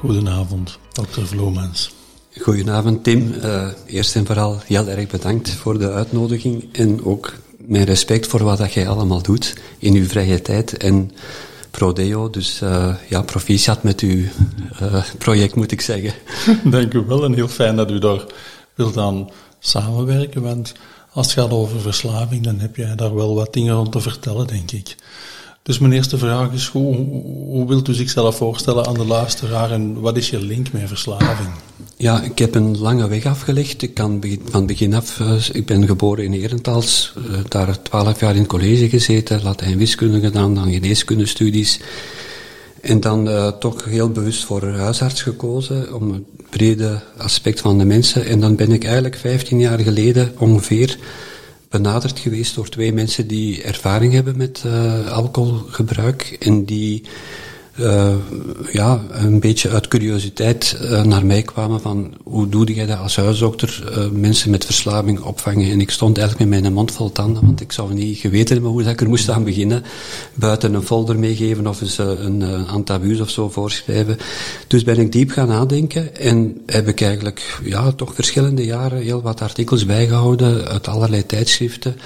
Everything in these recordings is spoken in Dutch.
Goedenavond, dokter Vloemans. Goedenavond Tim. Uh, eerst en vooral heel erg bedankt voor de uitnodiging en ook mijn respect voor wat dat jij allemaal doet in uw vrije tijd en Prodeo. Dus uh, ja, proficiat met uw uh, project moet ik zeggen. Dank u wel en heel fijn dat u daar wilt aan samenwerken, want als het gaat over verslaving, dan heb jij daar wel wat dingen rond te vertellen, denk ik. Dus mijn eerste vraag is, hoe, hoe wilt u zichzelf voorstellen aan de luisteraar en wat is je link met verslaving? Ja, ik heb een lange weg afgelegd. Ik kan van begin af, uh, ik ben geboren in Herentals, uh, daar twaalf jaar in het college gezeten, Latijn wiskunde gedaan, dan geneeskundestudies. En dan uh, toch heel bewust voor huisarts gekozen, om het brede aspect van de mensen. En dan ben ik eigenlijk 15 jaar geleden ongeveer benaderd geweest door twee mensen die ervaring hebben met uh, alcoholgebruik en die uh, ja, een beetje uit curiositeit uh, naar mij kwamen van hoe doe jij dat als huisdokter, uh, mensen met verslaving opvangen. En ik stond eigenlijk met mijn mond vol tanden, want ik zou niet geweten hebben hoe ik er moest aan beginnen. Buiten een folder meegeven of eens een uh, of zo voorschrijven. Dus ben ik diep gaan nadenken en heb ik eigenlijk ja, toch verschillende jaren heel wat artikels bijgehouden uit allerlei tijdschriften.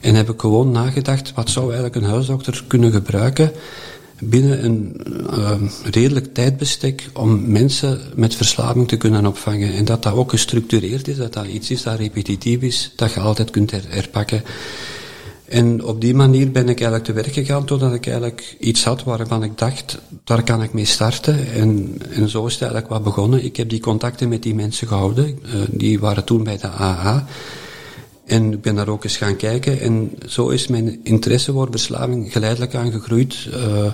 En heb ik gewoon nagedacht, wat zou eigenlijk een huisdokter kunnen gebruiken binnen een uh, redelijk tijdbestek om mensen met verslaving te kunnen opvangen. En dat dat ook gestructureerd is, dat dat iets is dat repetitief is, dat je altijd kunt her herpakken. En op die manier ben ik eigenlijk te werk gegaan totdat ik eigenlijk iets had waarvan ik dacht, daar kan ik mee starten. En, en zo is het eigenlijk wat begonnen. Ik heb die contacten met die mensen gehouden. Uh, die waren toen bij de AA. En ik ben daar ook eens gaan kijken en zo is mijn interesse voor verslaving geleidelijk aangegroeid. Uh,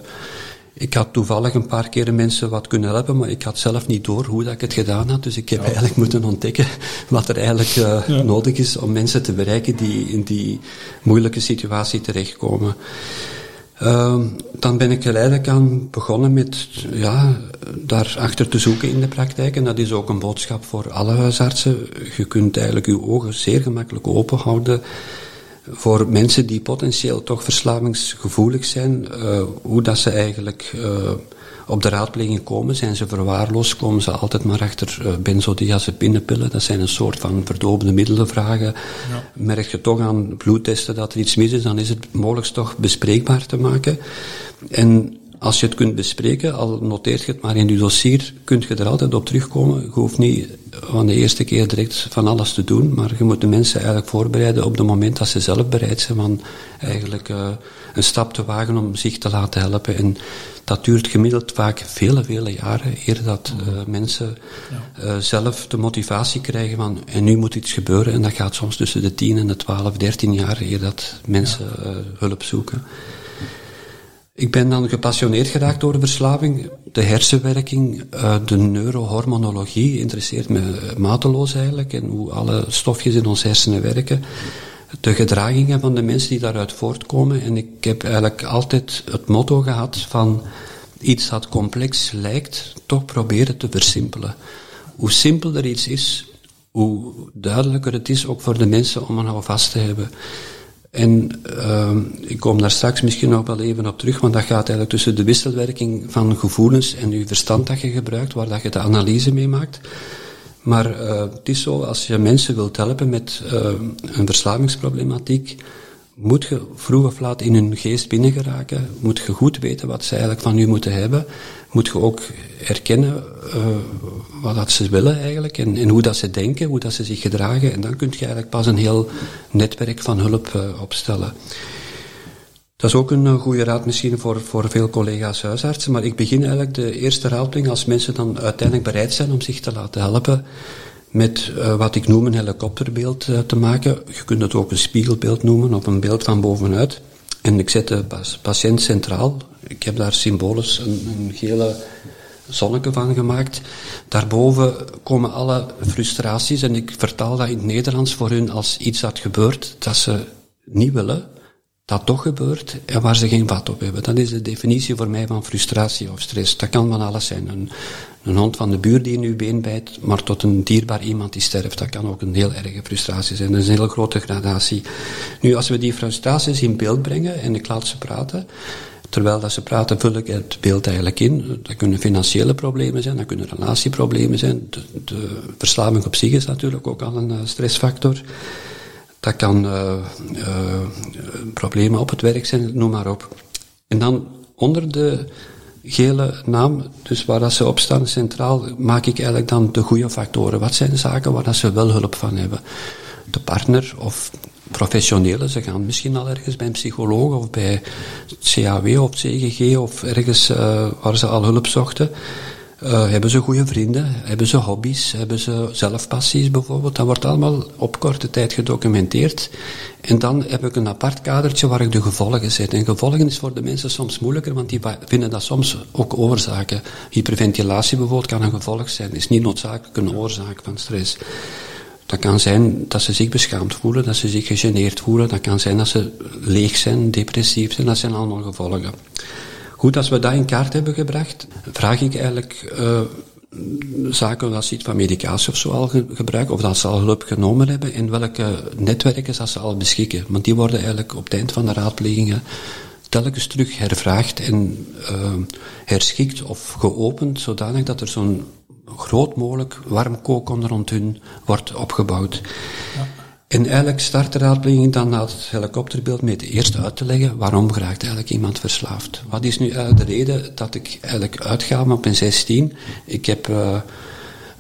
ik had toevallig een paar keer mensen wat kunnen helpen, maar ik had zelf niet door hoe dat ik het gedaan had. Dus ik heb ja. eigenlijk moeten ontdekken wat er eigenlijk uh, ja. nodig is om mensen te bereiken die in die moeilijke situatie terechtkomen. Uh, dan ben ik geleidelijk aan begonnen met ja, daarachter te zoeken in de praktijk. En dat is ook een boodschap voor alle huisartsen. Je kunt eigenlijk je ogen zeer gemakkelijk open houden voor mensen die potentieel toch verslavingsgevoelig zijn. Uh, hoe dat ze eigenlijk uh, op de raadpleging komen. Zijn ze verwaarloosd, komen ze altijd maar achter uh, benzodiazepinepillen. Dat zijn een soort van verdovende middelen vragen. Ja. Merk je toch aan bloedtesten dat er iets mis is, dan is het mogelijk toch bespreekbaar te maken. En als je het kunt bespreken, al noteert je het maar in je dossier, kun je er altijd op terugkomen. Je hoeft niet van de eerste keer direct van alles te doen, maar je moet de mensen eigenlijk voorbereiden op het moment dat ze zelf bereid zijn van eigenlijk uh, een stap te wagen om zich te laten helpen. En dat duurt gemiddeld vaak vele, vele jaren eer dat uh, mensen uh, zelf de motivatie krijgen van en nu moet iets gebeuren. En dat gaat soms tussen de 10 en de 12, 13 jaar eer dat mensen hulp zoeken. Ik ben dan gepassioneerd geraakt door de verslaving. De hersenwerking, uh, de neurohormonologie interesseert me mateloos eigenlijk. En hoe alle stofjes in ons hersenen werken. De gedragingen van de mensen die daaruit voortkomen. En ik heb eigenlijk altijd het motto gehad van iets dat complex lijkt, toch proberen te versimpelen. Hoe simpeler iets is, hoe duidelijker het is ook voor de mensen om er nou vast te hebben. En uh, ik kom daar straks misschien nog wel even op terug, want dat gaat eigenlijk tussen de wisselwerking van gevoelens en je verstand dat je gebruikt, waar dat je de analyse mee maakt. Maar uh, het is zo, als je mensen wilt helpen met uh, een verslavingsproblematiek, moet je vroeg of laat in hun geest binnengeraken, moet je goed weten wat ze eigenlijk van u moeten hebben, moet je ook herkennen uh, wat dat ze willen eigenlijk en, en, hoe dat ze denken, hoe dat ze zich gedragen? En dan kun je eigenlijk pas een heel netwerk van hulp uh, opstellen. Dat is ook een uh, goede raad misschien voor, voor veel collega's huisartsen, maar ik begin eigenlijk de eerste raadpleging als mensen dan uiteindelijk bereid zijn om zich te laten helpen, met uh, wat ik noem een helikopterbeeld uh, te maken. Je kunt het ook een spiegelbeeld noemen, of een beeld van bovenuit. En ik zet de patiënt centraal. Ik heb daar symbolisch een, een gele zonneke van gemaakt. Daarboven komen alle frustraties en ik vertaal dat in het Nederlands voor hun als iets dat gebeurt dat ze niet willen, dat toch gebeurt en waar ze geen vat op hebben. Dat is de definitie voor mij van frustratie of stress. Dat kan van alles zijn. Een, een hond van de buur die in uw been bijt, maar tot een dierbaar iemand die sterft. Dat kan ook een heel erge frustratie zijn. Dat is een hele grote gradatie. Nu, als we die frustraties in beeld brengen en ik laat ze praten, terwijl dat ze praten, vul ik het beeld eigenlijk in. Dat kunnen financiële problemen zijn, dat kunnen relatieproblemen zijn. De, de verslaving op zich is natuurlijk ook al een uh, stressfactor. Dat kan uh, uh, problemen op het werk zijn, noem maar op. En dan onder de gele naam, dus waar dat ze op staan centraal, maak ik eigenlijk dan de goede factoren. Wat zijn zaken waar dat ze wel hulp van hebben? De partner of professionelen, ze gaan misschien al ergens bij een psycholoog of bij CAW of CGG of ergens uh, waar ze al hulp zochten. Uh, hebben ze goede vrienden? Hebben ze hobby's? Hebben ze zelfpassies bijvoorbeeld? Dat wordt allemaal op korte tijd gedocumenteerd. En dan heb ik een apart kadertje waar ik de gevolgen zet. En gevolgen is voor de mensen soms moeilijker, want die vinden dat soms ook oorzaken. Hyperventilatie bijvoorbeeld kan een gevolg zijn. is niet noodzakelijk een oorzaak van stress. Dat kan zijn dat ze zich beschaamd voelen, dat ze zich gegeneerd voelen. Dat kan zijn dat ze leeg zijn, depressief zijn. Dat zijn allemaal gevolgen. Goed, als we dat in kaart hebben gebracht, vraag ik eigenlijk uh, zaken als iets van medicatie of zo al ge of dat ze al hulp genomen hebben, en welke netwerken dat ze al beschikken. Want die worden eigenlijk op het eind van de raadplegingen telkens terug hervraagd en uh, herschikt of geopend, zodanig dat er zo'n groot mogelijk warm koken rond hun wordt opgebouwd. En eigenlijk start dan na het helikopterbeeld met eerst uit te leggen waarom geraakt eigenlijk iemand verslaafd. Wat is nu eigenlijk de reden dat ik eigenlijk uitga op een 16? Ik heb uh,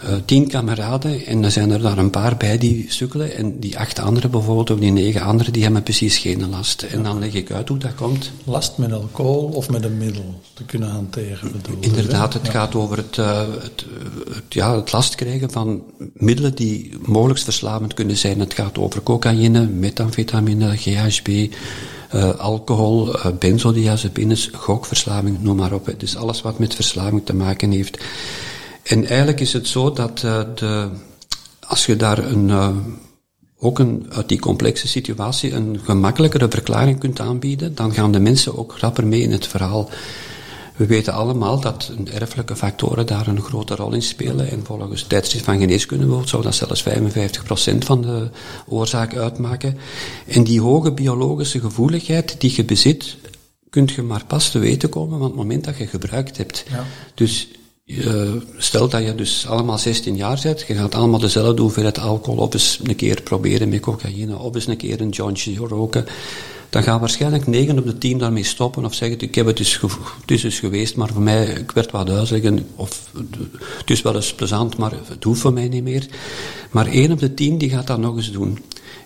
uh, tien kameraden en er zijn er daar een paar bij die sukkelen en die acht anderen bijvoorbeeld, of die negen anderen, die hebben precies geen last. En dan leg ik uit hoe dat komt. Last met alcohol of met een middel te kunnen hanteren bedoel Inderdaad, het gaat over het, uh, het, het, ja, het last krijgen van middelen die mogelijk verslavend kunnen zijn. Het gaat over cocaïne, methamfetamine, GHB, uh, alcohol, uh, benzodiazepines, gokverslaving, noem maar op. Dus alles wat met verslaving te maken heeft. En eigenlijk is het zo dat uh, de, als je daar een, uh, ook een, uit die complexe situatie een gemakkelijkere verklaring kunt aanbieden, dan gaan de mensen ook rapper mee in het verhaal. We weten allemaal dat erfelijke factoren daar een grote rol in spelen. En volgens tijdschrift van geneeskunde bijvoorbeeld zou dat zelfs 55% van de oorzaak uitmaken. En die hoge biologische gevoeligheid die je bezit, kunt je maar pas te weten komen van het moment dat je gebruikt hebt. Ja. Dus uh, stel dat je dus allemaal 16 jaar bent, je gaat allemaal dezelfde hoeveelheid alcohol op eens een keer proberen met cocaïne, of eens een keer een jointje roken, dan gaan waarschijnlijk 9 op de 10 daarmee stoppen of zeggen, ik heb het dus, het is dus geweest, maar voor mij, ik werd wat duizelig, of het is wel eens plezant, maar het hoeft voor mij niet meer. Maar 1 op de 10 die gaat dat nog eens doen.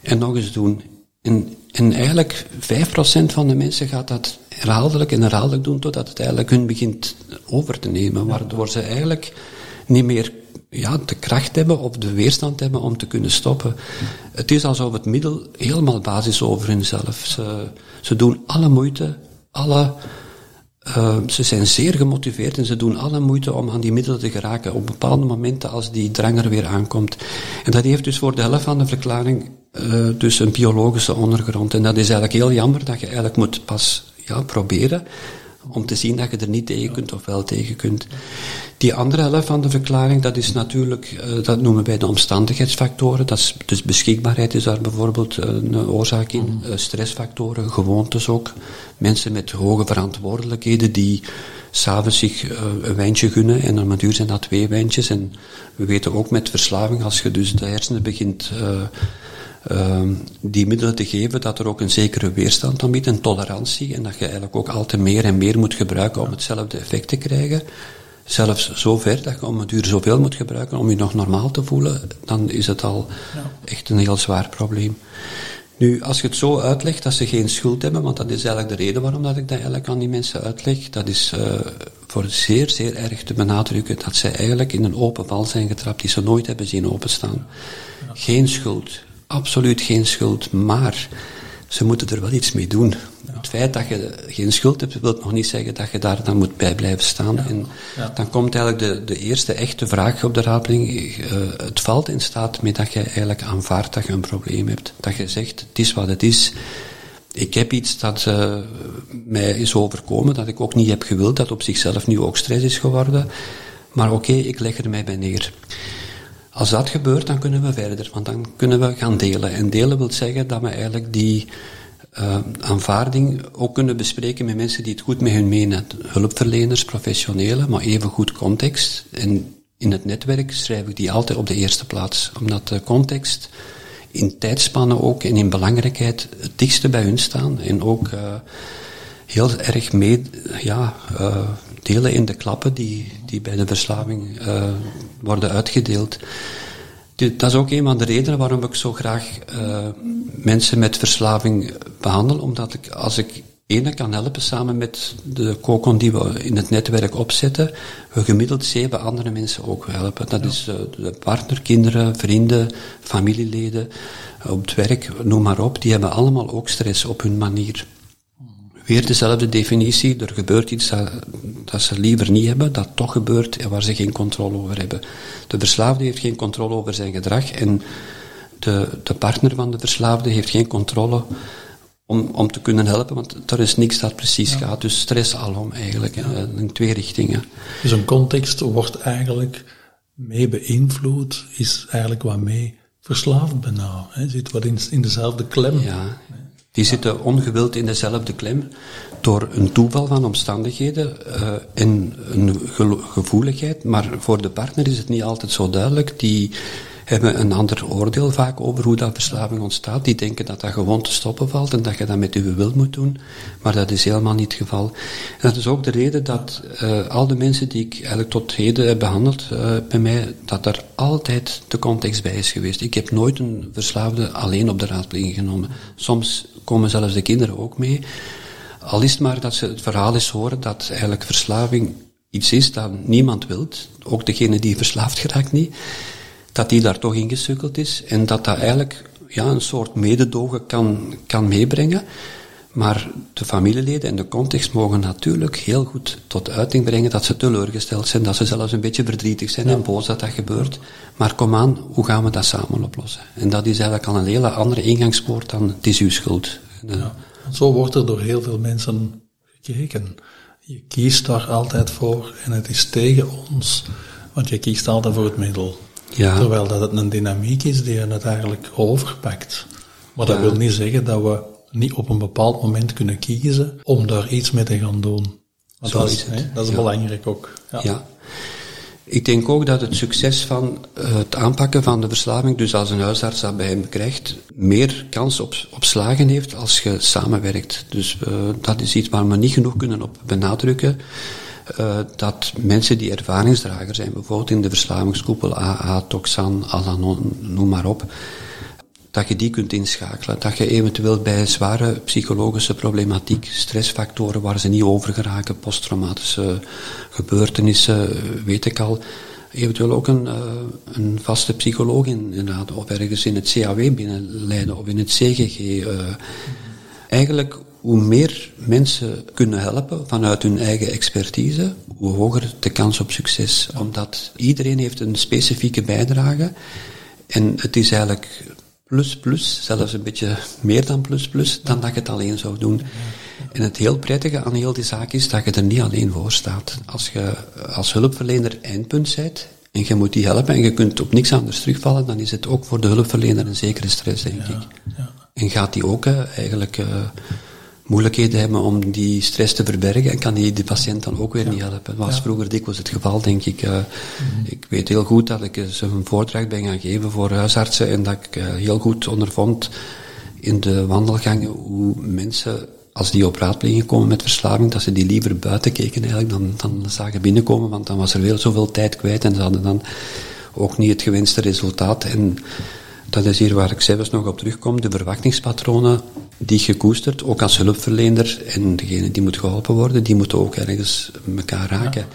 En nog eens doen. En, en eigenlijk 5% van de mensen gaat dat herhaaldelijk en herhaaldelijk doen totdat het eigenlijk hun begint over te nemen, waardoor ze eigenlijk niet meer ja, de kracht hebben of de weerstand hebben om te kunnen stoppen. Het is alsof het middel helemaal basis over hunzelf. Ze, ze doen alle moeite, alle, uh, ze zijn zeer gemotiveerd en ze doen alle moeite om aan die middelen te geraken op bepaalde momenten als die drang er weer aankomt. En dat heeft dus voor de helft van de verklaring uh, dus een biologische ondergrond. En dat is eigenlijk heel jammer dat je eigenlijk moet pas ja, proberen om te zien dat je er niet tegen kunt of wel tegen kunt. Die andere helft van de verklaring, dat is natuurlijk, uh, dat noemen wij de omstandigheidsfactoren. Dat is, dus beschikbaarheid is daar bijvoorbeeld een oorzaak in. Uh, stressfactoren, gewoontes ook. Mensen met hoge verantwoordelijkheden die s'avonds zich uh, een wijntje gunnen en dan duur zijn dat twee wijntjes. En we weten ook met verslaving, als je dus de hersenen begint uh, die middelen te geven, dat er ook een zekere weerstand aan biedt, een tolerantie, en dat je eigenlijk ook altijd meer en meer moet gebruiken om hetzelfde effect te krijgen. Zelfs zo ver dat je om het duur zoveel moet gebruiken om je nog normaal te voelen, dan is het al echt een heel zwaar probleem. Nu, als je het zo uitlegt dat ze geen schuld hebben, want dat is eigenlijk de reden waarom dat ik dat eigenlijk aan die mensen uitleg, dat is uh, voor zeer, zeer erg te benadrukken dat zij eigenlijk in een open val zijn getrapt die ze nooit hebben zien openstaan. Geen schuld, absoluut geen schuld, maar ze moeten er wel iets mee doen. Het feit dat je geen schuld hebt, wil nog niet zeggen dat je daar dan moet bij blijven staan. En dan komt eigenlijk de, de eerste echte vraag op de rapeling. Uh, het valt in staat met dat je eigenlijk aanvaardt dat je een probleem hebt. Dat je zegt, het is wat het is. Ik heb iets dat uh, mij is overkomen, dat ik ook niet heb gewild, dat op zichzelf nu ook stress is geworden. Maar oké, okay, ik leg er mij bij neer. Als dat gebeurt, dan kunnen we verder, want dan kunnen we gaan delen. En delen wil zeggen dat we eigenlijk die uh, aanvaarding ook kunnen bespreken met mensen die het goed met hun menen. Hulpverleners, professionelen, maar even goed context. En in het netwerk schrijf ik die altijd op de eerste plaats, omdat de context in tijdspannen ook en in belangrijkheid het dichtste bij hun staan en ook uh, heel erg mee, ja, uh, delen in de klappen die, die bij de verslaving uh, worden uitgedeeld. Dat is ook een van de redenen waarom ik zo graag uh, mensen met verslaving behandel, omdat ik, als ik ene kan helpen samen met de kokon die we in het netwerk opzetten, we gemiddeld zeven andere mensen ook helpen. Dat is uh, de partner, kinderen, vrienden, familieleden, op het werk, noem maar op, die hebben allemaal ook stress op hun manier. Weer dezelfde definitie, er gebeurt iets dat, dat, ze liever niet hebben, dat toch gebeurt en waar ze geen controle over hebben. De verslaafde heeft geen controle over zijn gedrag en de, de partner van de verslaafde heeft geen controle om, om te kunnen helpen, want er is niks dat precies gaat. Dus stress alom eigenlijk, ja. in twee richtingen. Dus een context wordt eigenlijk mee beïnvloed, is eigenlijk wat mee verslaafd bijna. Hè? Zit wat in, in dezelfde klem. Ja. Die zitten ongewild in dezelfde klem door een toeval van omstandigheden en een gevoeligheid. Maar voor de partner is het niet altijd zo duidelijk. Die hebben een ander oordeel vaak over hoe dat verslaving ontstaat. Die denken dat dat gewoon te stoppen valt en dat je dat met uw wil moet doen. Maar dat is helemaal niet het geval. En dat is ook de reden dat uh, al de mensen die ik eigenlijk tot heden heb behandeld uh, bij mij, dat er altijd de context bij is geweest. Ik heb nooit een verslaafde alleen op de raadpleging genomen. Soms komen zelfs de kinderen ook mee. Al is het maar dat ze het verhaal eens horen dat eigenlijk verslaving iets is dat niemand wilt. Ook degene die verslaafd geraakt niet dat die daar toch ingesukkeld is en dat dat eigenlijk ja, een soort mededogen kan, kan meebrengen. Maar de familieleden en de context mogen natuurlijk heel goed tot uiting brengen dat ze teleurgesteld zijn, dat ze zelfs een beetje verdrietig zijn en boos dat dat gebeurt. Maar kom aan, hoe gaan we dat samen oplossen? En dat is eigenlijk al een hele andere ingangspoort dan het is uw schuld. Ja, zo wordt er door heel veel mensen gekeken. Je kiest daar altijd voor en het is tegen ons, want je kiest altijd voor het middel. Ja. Terwijl dat het een dynamiek is die je het eigenlijk overpakt. Maar dat wil niet zeggen dat we niet op een bepaald moment kunnen kiezen om daar iets mee te gaan doen. Want dat, is, hè, dat is belangrijk ook. ja. Ik denk ook dat het succes van uh, het aanpakken van de verslaving, dus als een huisarts dat bij hem krijgt, meer kans op, op slagen heeft als je samenwerkt. Dus uh, dat is iets waar we niet genoeg kunnen op benadrukken. Uh, dat mensen die ervaringsdrager zijn, bijvoorbeeld in de verslavingskoepel AA, Toxan, Alanon, noem maar op, dat je die kunt inschakelen. Dat je eventueel bij zware psychologische problematiek, stressfactoren waar ze niet over geraken, posttraumatische gebeurtenissen, weet ik al, eventueel ook een, uh, een vaste psycholoog in, inderdaad, of ergens in het CAW binnenleiden of in het CGG. Uh, eigenlijk hoe meer mensen kunnen helpen vanuit hun eigen expertise, hoe hoger de kans op succes. Omdat iedereen heeft een specifieke bijdrage. En het is eigenlijk plus plus, zelfs een beetje meer dan plus plus, dan dat je het alleen zou doen. En het heel prettige aan heel die zaak is dat je er niet alleen voor staat. Als je als hulpverlener eindpunt bent en je moet die helpen en je kunt op niks anders terugvallen, dan is het ook voor de hulpverlener een zekere stress, denk ik. En gaat die ook eigenlijk uh, moeilijkheden hebben om die stress te verbergen en kan die de patiënt dan ook weer niet helpen. Dat was vroeger dikwijls het geval, denk ik. Uh, Ik weet heel goed dat ik eens een voordracht ben gaan geven voor huisartsen en dat ik uh, heel goed ondervond in de wandelgangen hoe mensen, als die op raadpleging komen met verslaving, dat ze die liever buiten keken eigenlijk dan, dan zagen binnenkomen, want dan was er weer zoveel tijd kwijt en ze hadden dan ook niet het gewenste resultaat. En Dat is hier waar ik zelfs nog op terugkom, de verwachtingspatronen die je koestert, ook als hulpverlener en degene die moet geholpen worden, die moeten ook ergens elkaar raken.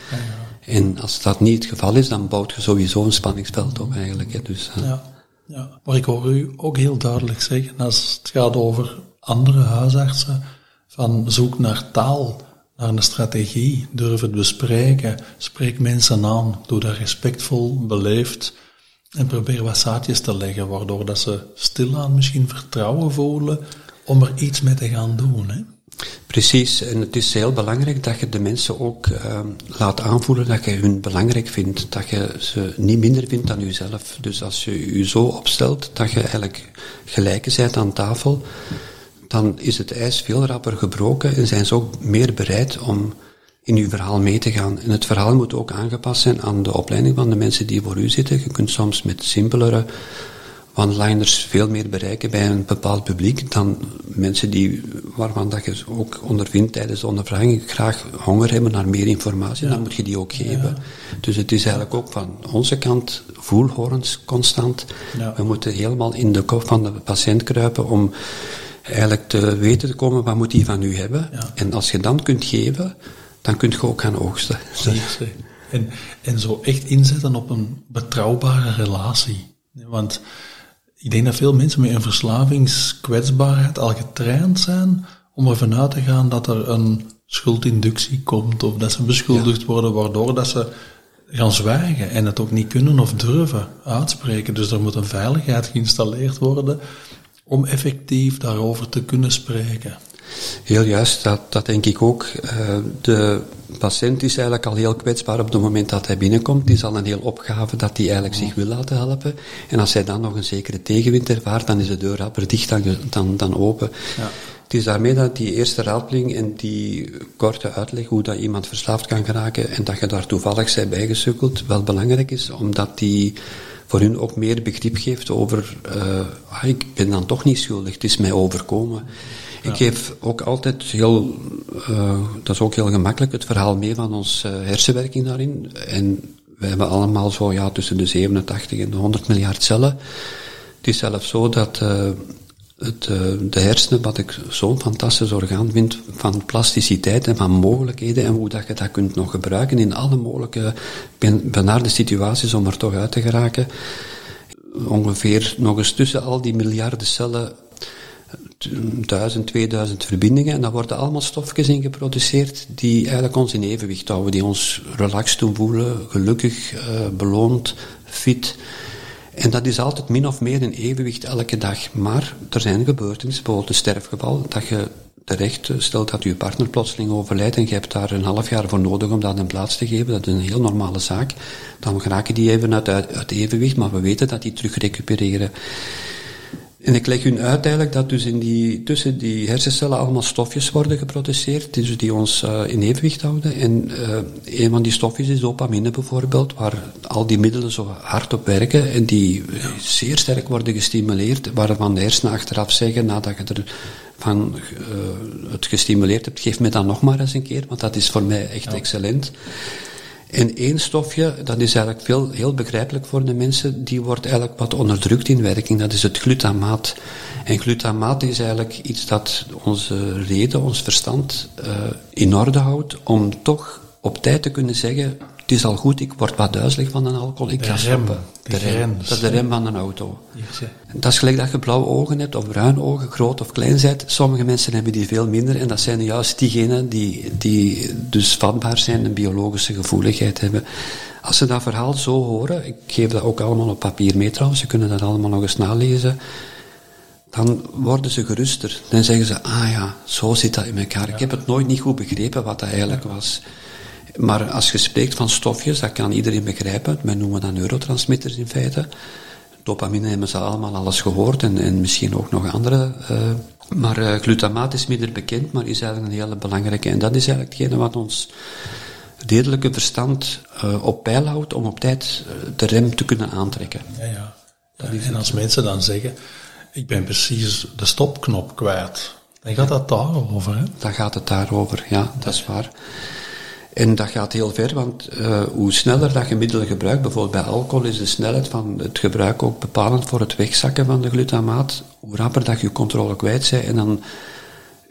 En als dat niet het geval is, dan bouwt je sowieso een spanningsveld op eigenlijk. Hè. Dus, uh. ja, ja, maar ik hoor u ook heel duidelijk zeggen, als het gaat over andere huisartsen, van zoek naar taal, naar een strategie, durf het bespreken, spreek mensen aan, doe dat respectvol, beleefd en probeer wat zaadjes te leggen, waardoor dat ze stilaan misschien vertrouwen voelen om er iets mee te gaan doen. Hè? Precies, en het is heel belangrijk dat je de mensen ook uh, laat aanvoelen dat je hun belangrijk vindt, dat je ze niet minder vindt dan jezelf. Dus als je je zo opstelt dat je eigenlijk gelijke bent aan tafel, dan is het ijs veel rapper gebroken en zijn ze ook meer bereid om in uw verhaal mee te gaan. En het verhaal moet ook aangepast zijn aan de opleiding van de mensen die voor u zitten. Je kunt soms met simpelere one-liners veel meer bereiken bij een bepaald publiek dan mensen die, waarvan dat je ook ondervindt tijdens de ondervraging graag honger hebben naar meer informatie, dan moet je die ook geven. Dus het is eigenlijk ook van onze kant voelhorens constant. We moeten helemaal in de kop van de patiënt kruipen om eigenlijk te weten te komen wat moet hij van u hebben. En als je dan kunt geven, dan kun je ook gaan oogsten. En, en zo echt inzetten op een betrouwbare relatie. Want ik denk dat veel mensen met een verslavingskwetsbaarheid al getraind zijn om ervan uit te gaan dat er een schuldinductie komt of dat ze beschuldigd worden, waardoor dat ze gaan zwijgen en het ook niet kunnen of durven uitspreken. Dus er moet een veiligheid geïnstalleerd worden om effectief daarover te kunnen spreken. Heel juist, dat, dat denk ik ook. Uh, de patiënt is eigenlijk al heel kwetsbaar op het moment dat hij binnenkomt. Het is al een heel opgave dat hij eigenlijk zich wil laten helpen. En als hij dan nog een zekere tegenwind ervaart, dan is de deur rapper dicht dan, dan, dan open. Ja. Het is daarmee dat die eerste raadpling en die korte uitleg hoe dat iemand verslaafd kan geraken en dat je daar toevallig zij bijgesukkeld wel belangrijk is, omdat die voor hun ook meer begrip geeft over, uh, ah, ik ben dan toch niet schuldig, het is mij overkomen. Ik geef ook altijd heel, uh, dat is ook heel gemakkelijk, het verhaal mee van onze uh, hersenwerking daarin. En we hebben allemaal zo ja, tussen de 87 en de 100 miljard cellen. Het is zelfs zo dat uh, het, de hersenen, wat ik zo'n fantastisch orgaan vind, van plasticiteit en van mogelijkheden en hoe dat je dat kunt nog gebruiken in alle mogelijke benarde situaties om er toch uit te geraken. Ongeveer nog eens tussen al die miljarden cellen 1000, 2000 verbindingen en daar worden allemaal stofjes in geproduceerd die eigenlijk ons in evenwicht houden, die ons relaxed doen voelen, gelukkig, uh, beloond, fit. En dat is altijd min of meer in evenwicht elke dag. Maar er zijn gebeurtenissen, bijvoorbeeld een sterfgeval, dat je terecht eh, stelt dat je partner plotseling overlijdt en je hebt daar een half jaar voor nodig om dat in plaats te geven. Dat is een heel normale zaak. Dan raken die even uit, uit evenwicht, maar we weten dat die terug recupereren. En ik leg u uit eigenlijk dat dus in die, tussen die hersencellen allemaal stofjes worden geproduceerd, dus die ons uh, in evenwicht houden. En uh, een van die stofjes is dopamine bijvoorbeeld, waar al die middelen zo hard op werken en die zeer sterk worden gestimuleerd, waarvan de hersenen achteraf zeggen, nadat je er van uh, het gestimuleerd hebt, geef me dan nog maar eens een keer, want dat is voor mij echt excellent. En één stofje, dat is eigenlijk veel, heel begrijpelijk voor de mensen, die wordt eigenlijk wat onderdrukt in werking, dat is het glutamaat. En glutamaat is eigenlijk iets dat onze reden, ons verstand uh, in orde houdt om toch op tijd te kunnen zeggen, het is al goed, ik word wat duizelig van een alcohol, ik ga. De, rem, dat is de rem van een auto. Dat is gelijk dat je blauwe ogen hebt, of bruine ogen, groot of klein bent. Sommige mensen hebben die veel minder, en dat zijn juist diegenen die, die dus vatbaar zijn en biologische gevoeligheid hebben. Als ze dat verhaal zo horen, ik geef dat ook allemaal op papier mee trouwens, ze kunnen dat allemaal nog eens nalezen, dan worden ze geruster. Dan zeggen ze, ah ja, zo zit dat in elkaar. Ik heb het nooit niet goed begrepen wat dat eigenlijk was. Maar als je spreekt van stofjes, dat kan iedereen begrijpen. Men noemen dat neurotransmitters in feite. Dopamine hebben ze allemaal alles gehoord en, en misschien ook nog andere. Uh, maar uh, glutamaat is minder bekend, maar is eigenlijk een hele belangrijke. En dat is eigenlijk hetgene wat ons redelijke verstand uh, op peil houdt om op tijd de rem te kunnen aantrekken. Ja, ja. ja en als mensen dan zeggen, ik ben precies de stopknop kwijt, dan gaat dat daarover, hè? Dan gaat het daarover, ja, dat is waar. En dat gaat heel ver, want uh, hoe sneller dat je middelen gebruikt, bijvoorbeeld bij alcohol is de snelheid van het gebruik ook bepalend voor het wegzakken van de glutamaat. Hoe rapper dat je controle kwijt bent en dan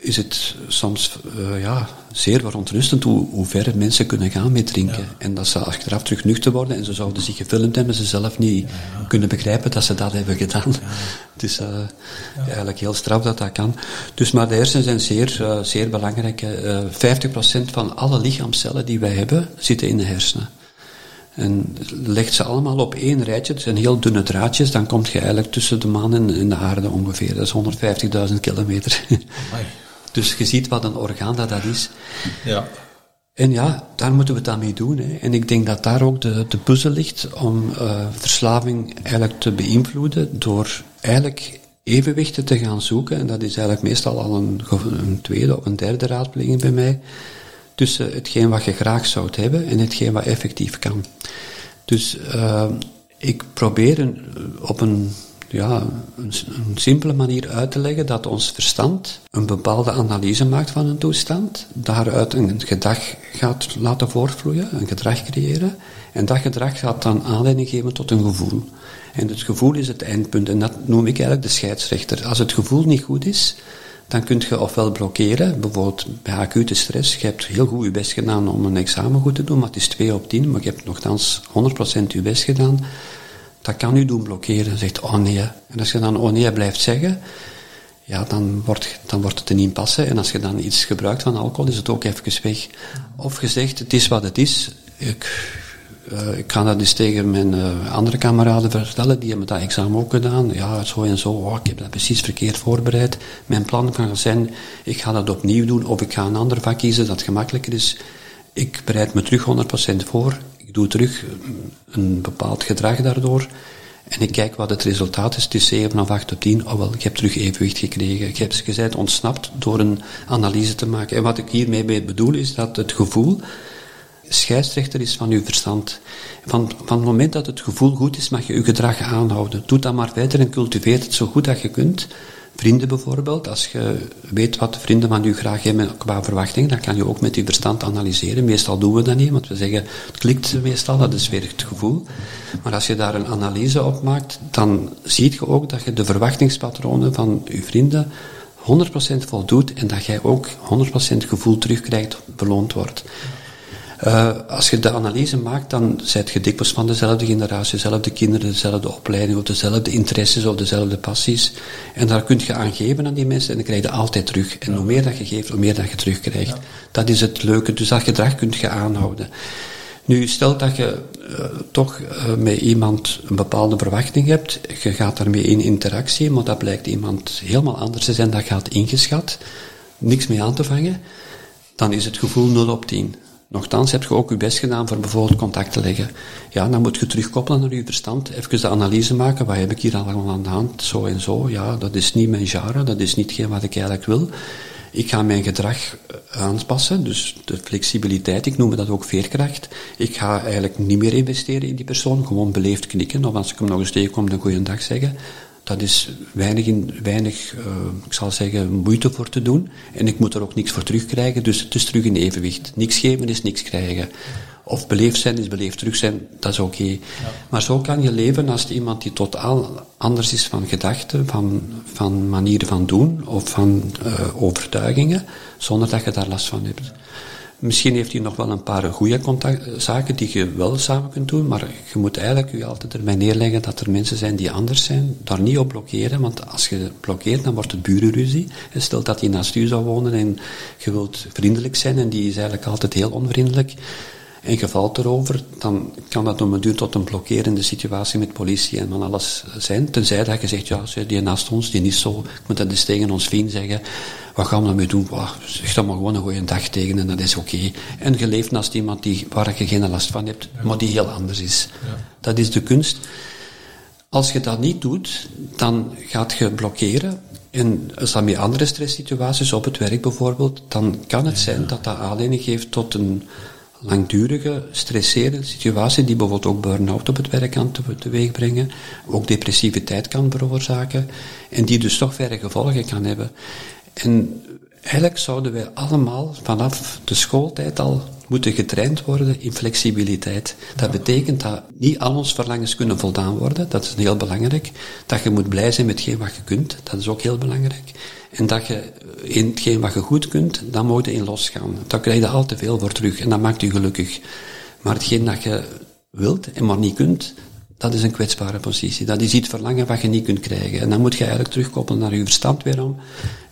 is het soms uh, ja, zeer verontrustend hoe, hoe ver mensen kunnen gaan met drinken. En dat ze achteraf terug nuchter worden en ze zouden zich gefilmd hebben, ze zelf niet kunnen begrijpen dat ze dat hebben gedaan. Het is uh, eigenlijk heel straf dat dat kan. Dus, maar de hersenen zijn zeer, uh, zeer belangrijk. 50% van alle lichaamcellen die wij hebben, zitten in de hersenen. En legt ze allemaal op één rijtje, het zijn heel dunne draadjes, dan kom je eigenlijk tussen de maan en, de aarde ongeveer. Dat is 150.000 kilometer. Dus je ziet wat een orgaan dat dat is. Ja. En ja, daar moeten we het dan mee doen. Hè. En ik denk dat daar ook de, de puzzel ligt om uh, verslaving eigenlijk te beïnvloeden door eigenlijk evenwichten te gaan zoeken. En dat is eigenlijk meestal al een, een tweede of een derde raadpleging bij mij. Tussen hetgeen wat je graag zou hebben en hetgeen wat effectief kan. Dus uh, ik probeer een, op een ja, een, simpele manier uit te leggen dat ons verstand een bepaalde analyse maakt van een toestand, daaruit een gedrag gaat laten voortvloeien, een gedrag creëren, en dat gedrag gaat dan aanleiding geven tot een gevoel. En het gevoel is het eindpunt, en dat noem ik eigenlijk de scheidsrechter. Als het gevoel niet goed is, dan kun je ofwel blokkeren, bijvoorbeeld bij acute stress. Je hebt heel goed je best gedaan om een examen goed te doen, maar het is 2 op 10, maar je hebt nogthans 100% je best gedaan dat kan u doen blokkeren. Zegt, oh nee. En als je dan oh nee blijft zeggen, ja, dan wordt, dan wordt het een impasse. En als je dan iets gebruikt van alcohol, is het ook even weg. Of je zegt, het is wat het is. Ik, uh, ik ga dat eens tegen mijn uh, andere kameraden vertellen, die hebben dat examen ook gedaan. Ja, zo en zo, oh, ik heb dat precies verkeerd voorbereid. Mijn plan kan zijn, ik ga dat opnieuw doen, of ik ga een ander vak kiezen dat gemakkelijker is. Ik bereid me terug 100% voor ik doe terug een bepaald gedrag daardoor. En ik kijk wat het resultaat is. Het is 7 of 8 op 10. Oh wel, ik heb terug evenwicht gekregen. Ik heb gezegd ontsnapt door een analyse te maken. En wat ik hiermee bedoel is dat het gevoel scheidsrechter is van uw verstand. Van, van het moment dat het gevoel goed is, mag je uw gedrag aanhouden. Doe dat maar verder en cultiveer het zo goed dat je kunt. Vrienden bijvoorbeeld, als je weet wat vrienden van u graag hebben qua verwachting, dan kan je ook met je verstand analyseren. Meestal doen we dat niet, want we zeggen, het klikt meestal, dat is weer het gevoel. Maar als je daar een analyse op maakt, dan zie je ook dat je de verwachtingspatronen van je vrienden 100% voldoet en dat jij ook 100% gevoel terugkrijgt, beloond wordt. Uh, als je de analyse maakt, dan zijn je dikwijls van dezelfde generatie, dezelfde kinderen, dezelfde opleiding, of dezelfde interesses, of dezelfde passies. En daar kun je aan geven aan die mensen en dan krijg je altijd terug. En hoe meer dat je geeft, hoe meer dat je terugkrijgt. Dat is het leuke. Dus dat gedrag kun je aanhouden. Nu, stel dat je uh, toch uh, met iemand een bepaalde verwachting hebt, je gaat daarmee in interactie, maar dat blijkt iemand helemaal anders te zijn, dat gaat ingeschat, niks mee aan te vangen, dan is het gevoel 0 op 10. Nochtans heb je ook je best gedaan voor bijvoorbeeld contact te leggen. Ja, dan moet je terugkoppelen naar je verstand, even de analyse maken, wat heb ik hier allemaal aan de hand, zo en zo. Ja, dat is niet mijn genre, dat is niet wat ik eigenlijk wil. Ik ga mijn gedrag eh, aanpassen, dus de flexibiliteit, ik noem dat ook veerkracht. Ik ga eigenlijk niet meer investeren in die persoon, gewoon beleefd knikken, of als ik hem nog eens tegenkom, een goede dag zeggen dat is weinig, in, weinig uh, ik zal zeggen, moeite voor te doen. En ik moet er ook niks voor terugkrijgen, dus het is terug in evenwicht. Niks geven is niks krijgen. Of beleefd zijn is beleefd terug zijn, dat is oké. Okay. Ja. Maar zo kan je leven als iemand die totaal anders is van gedachten, van, van manieren van doen of van uh, overtuigingen, zonder dat je daar last van hebt. Misschien heeft hij nog wel een paar goede contact, zaken die je wel samen kunt doen, maar je moet eigenlijk je altijd erbij neerleggen dat er mensen zijn die anders zijn. Daar niet op blokkeren, want als je blokkeert, dan wordt het burenruzie. Stel dat hij naast u zou wonen en je wilt vriendelijk zijn en die is eigenlijk altijd heel onvriendelijk en je valt erover, dan kan dat om een duur tot een blokkerende situatie met politie en van alles zijn. Tenzij dat je zegt, ja, die naast ons, die niet zo, ik moet dat eens tegen ons vriend zeggen, wat gaan we daarmee doen? Wow, zeg dan maar gewoon een goede dag tegen en dat is oké. Okay. En je leeft naast iemand die, waar je geen last van hebt, maar die heel anders is. Ja. Dat is de kunst. Als je dat niet doet, dan gaat je blokkeren. En als dat met andere stresssituaties, op het werk bijvoorbeeld, dan kan het zijn dat dat aanleiding geeft tot een langdurige, stresserende situatie, die bijvoorbeeld ook burn-out op het werk kan teweeg brengen, ook depressiviteit kan veroorzaken, en die dus toch verre gevolgen kan hebben. En eigenlijk zouden wij allemaal vanaf de schooltijd al moeten getraind worden in flexibiliteit. Dat betekent dat niet al onze verlangens kunnen voldaan worden, dat is heel belangrijk. Dat je moet blij zijn met hetgeen wat je kunt, dat is ook heel belangrijk. En dat je in hetgeen wat je goed kunt, dan moet je in losgaan. Dan krijg je al te veel voor terug en dat maakt je gelukkig. Maar hetgeen dat je wilt en maar niet kunt, dat is een kwetsbare positie. Dat is iets verlangen wat je niet kunt krijgen. En dan moet je eigenlijk terugkoppelen naar je verstand weer om.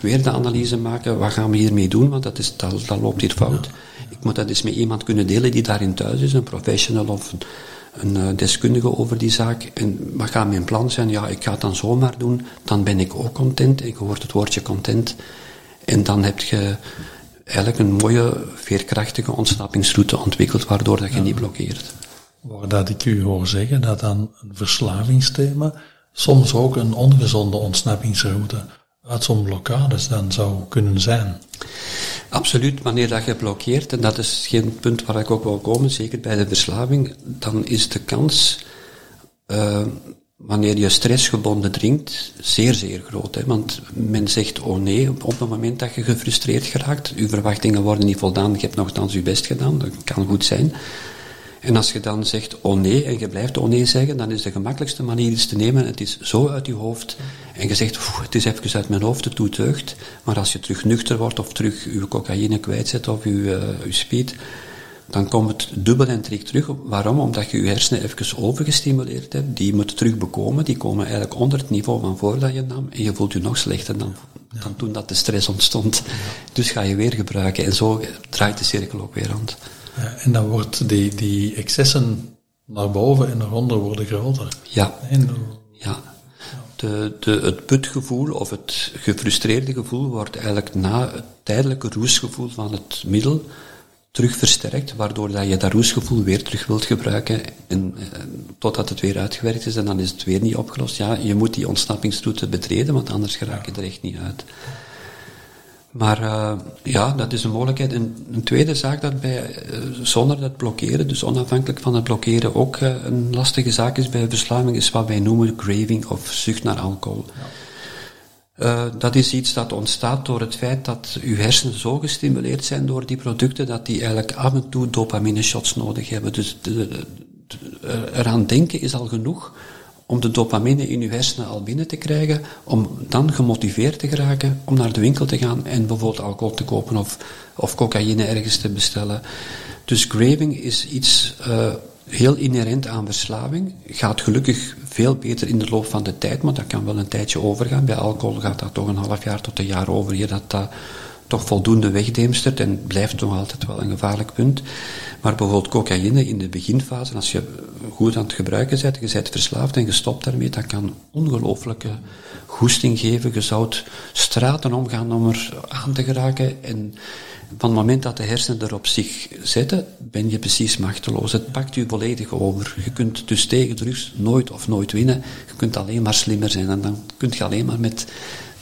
Weer de analyse maken, wat gaan we hiermee doen, want dat, is, dat, dat loopt hier fout. Ik moet dat eens met iemand kunnen delen die daarin thuis is, een professional of een, een eh, deskundige over die zaak. En wat gaat mijn plan zijn? Ja, ik ga het dan zomaar doen. Dan ben ik ook content. Ik hoort het woordje content. En dan heb je eigenlijk een mooie, veerkrachtige ontsnappingsroute ontwikkeld, waardoor dat je niet blokkeert. Waar dat ik u hoor zeggen dat dan een verslavingsthema soms ook een ongezonde ontsnappingsroute uit zo'n blokkades dan zou kunnen zijn. Absoluut, wanneer dat je blokkeert, en dat is geen punt waar ik ook wil komen, zeker bij de verslaving, dan is de kans, uh, wanneer je stressgebonden drinkt, zeer, zeer groot. Hè? Want men zegt, oh nee, op het moment dat je gefrustreerd geraakt, uw verwachtingen worden niet voldaan, je hebt nogthans je best gedaan, dat kan goed zijn. En als je dan zegt oh nee en je blijft oh nee zeggen, dan is de gemakkelijkste manier iets te nemen. Het is zo uit je hoofd. En je zegt het is even uit mijn hoofd, het doet deugd. Maar als je terug nuchter wordt of terug je cocaïne kwijtzet of je, uh, je speed, dan komt het dubbel en trik terug. Waarom? Omdat je je hersenen even overgestimuleerd hebt. Die moeten terug bekomen. Die komen eigenlijk onder het niveau van voordat je nam. En je voelt je nog slechter dan, dan toen dat de stress ontstond. Dus ga je weer gebruiken. En zo draait de cirkel ook weer rond. Ja, en dan wordt die, die excessen naar boven en naar onder worden groter. Ja. ja. De, de, het putgevoel of het gefrustreerde gevoel wordt eigenlijk na het tijdelijke roesgevoel van het middel terug versterkt, waardoor dat je dat roesgevoel weer terug wilt gebruiken en, eh, totdat het weer uitgewerkt is en dan is het weer niet opgelost. Ja, je moet die ontsnappingsroute betreden, want anders raak je er echt niet uit. Maar uh, ja, dat is een mogelijkheid. En een tweede zaak dat bij, uh, zonder dat blokkeren, dus onafhankelijk van het blokkeren, ook uh, een lastige zaak is bij verslaving, is wat wij noemen craving of zucht naar alcohol. Ja. dat is iets dat ontstaat door het feit dat uw hersenen zo gestimuleerd zijn door die producten, dat die eigenlijk af en toe dopamine shots nodig hebben. Dus de, de, de, eraan denken is al genoeg om de dopamine in uw hersenen al binnen te krijgen, om dan gemotiveerd te geraken om naar de winkel te gaan en bijvoorbeeld alcohol te kopen of, of cocaïne ergens te bestellen. Dus craving is iets uh, heel inherent aan verslaving. Gaat gelukkig veel beter in de loop van de tijd, maar dat kan wel een tijdje overgaan. Bij alcohol gaat dat toch een half jaar tot een jaar over, hier dat dat toch voldoende wegdeemstert en blijft nog altijd wel een gevaarlijk punt. Maar bijvoorbeeld cocaïne in de beginfase, als je goed aan het gebruiken bent, je bent verslaafd en gestopt daarmee, dat kan ongelooflijke goesting geven. Je zou straten omgaan om er aan te geraken en van het moment dat de hersenen er op zich zetten, ben je precies machteloos. Het pakt je volledig over. Je kunt dus tegen drugs nooit of nooit winnen. Je kunt alleen maar slimmer zijn en dan kun je alleen maar met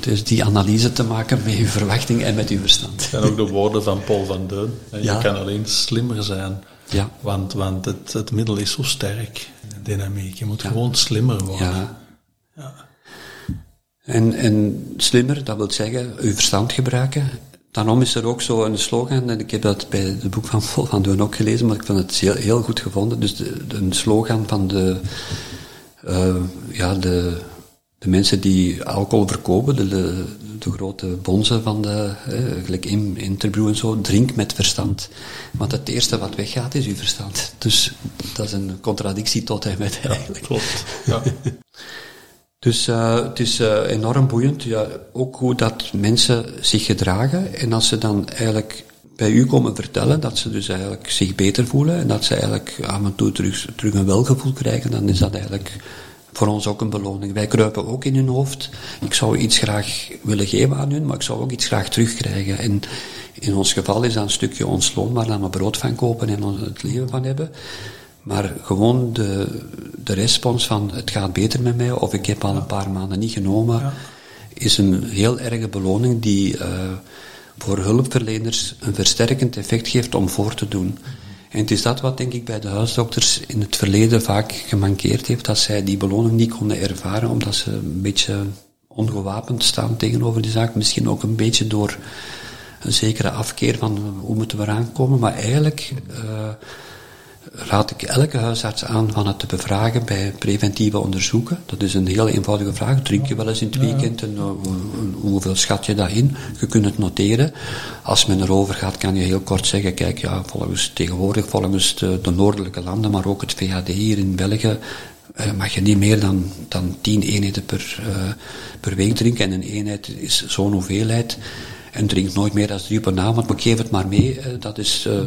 dus die analyse te maken met je verwachting en met je verstand. En ook de woorden van Paul van Deun. Je kan alleen slimmer zijn. Ja. Want, want het, het middel is zo sterk, dynamiek. Je moet gewoon slimmer worden. Ja. ja. En, en slimmer, dat wil zeggen, je verstand gebruiken. Daarom is er ook zo een slogan, en ik heb dat bij het boek van Paul van Deun ook gelezen, maar ik vind het heel, heel goed gevonden. Dus de, een slogan van de, uh, ja, de de mensen die alcohol verkopen, de, de, de grote bonzen van de, eh, gelijk in interview en zo, drink met verstand. Want het eerste wat weggaat is uw verstand. Dus dat is een contradictie tot en met eigenlijk. Ja, klopt. Ja. dus uh, het is uh, enorm boeiend, ja, ook hoe dat mensen zich gedragen. En als ze dan eigenlijk bij u komen vertellen dat ze dus eigenlijk zich beter voelen en dat ze eigenlijk af en toe terug, terug een welgevoel krijgen, dan is dat eigenlijk voor ons ook een beloning. Wij kruipen ook in hun hoofd. Ik zou iets graag willen geven aan hun, maar ik zou ook iets graag terugkrijgen. En in ons geval is dat een stukje ons loon waar we brood van kopen en het leven van hebben. Maar gewoon de, de respons van het gaat beter met mij of ik heb al een paar maanden niet genomen, is een heel erge beloning die uh, voor hulpverleners een versterkend effect geeft om voor te doen. En het is dat wat denk ik bij de huisdokters in het verleden vaak gemankeerd heeft, dat zij die beloning niet konden ervaren, omdat ze een beetje ongewapend staan tegenover die zaak. Misschien ook een beetje door een zekere afkeer van hoe moeten we eraan komen. Maar eigenlijk uh, raad ik elke huisarts aan van het te bevragen bij preventieve onderzoeken. Dat is een heel eenvoudige vraag. Drink je wel eens in het weekend en uh, hoeveel schat je dat in? Je kunt het noteren. Als men erover gaat, kan je heel kort zeggen, kijk, ja, volgens, tegenwoordig volgens de, de noordelijke landen, maar ook het VHD hier in België, uh, mag je niet meer dan, dan 10 eenheden per, uh, per week drinken. En een eenheid is zo'n hoeveelheid. En drink nooit meer dan drie per avond, maar geef het maar mee. Uh, dat is, uh,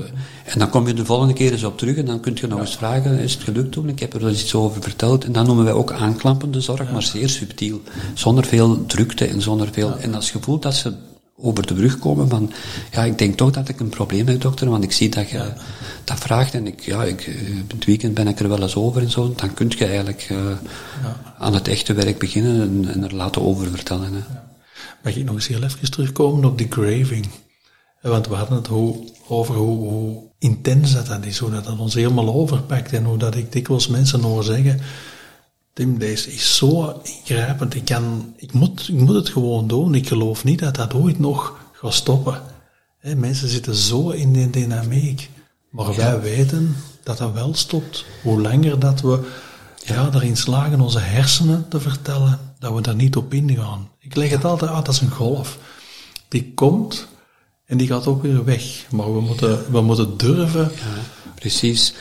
en dan kom je de volgende keer eens op terug en dan kun je nog eens vragen, is het gelukt toen? Ik heb er wel eens iets over verteld. En dan noemen wij ook aanklampende zorg, maar zeer subtiel. Zonder veel drukte en zonder veel... En als je voelt dat ze over de brug komen van, ja, ik denk toch dat ik een probleem heb, dokter, want ik zie dat je dat vraagt en ik, ja, ik, het weekend ben ik er wel eens over en zo, dan kun je eigenlijk uh, aan het echte werk beginnen en, en er laten over vertellen. Hè. Ja. Mag ik nog eens heel even terugkomen op die craving? Want we hadden het hoe, over hoe, hoe, intens dat, dat is, hoe dat, dat ons helemaal overpakt en hoe dat ik dikwijls mensen hoor zeggen, Tim, deze is zo ingrijpend, ik, kan, ik, moet, ik moet het gewoon doen, ik geloof niet dat dat ooit nog gaat stoppen. He, mensen zitten zo in die dynamiek, maar wij weten dat dat wel stopt. Hoe langer dat we ja, erin slagen onze hersenen te vertellen dat we daar niet op ingaan. Ik leg het altijd uit als een golf. Die komt en die gaat ook weer weg. Maar we moeten, we moeten durven. Ja, precies.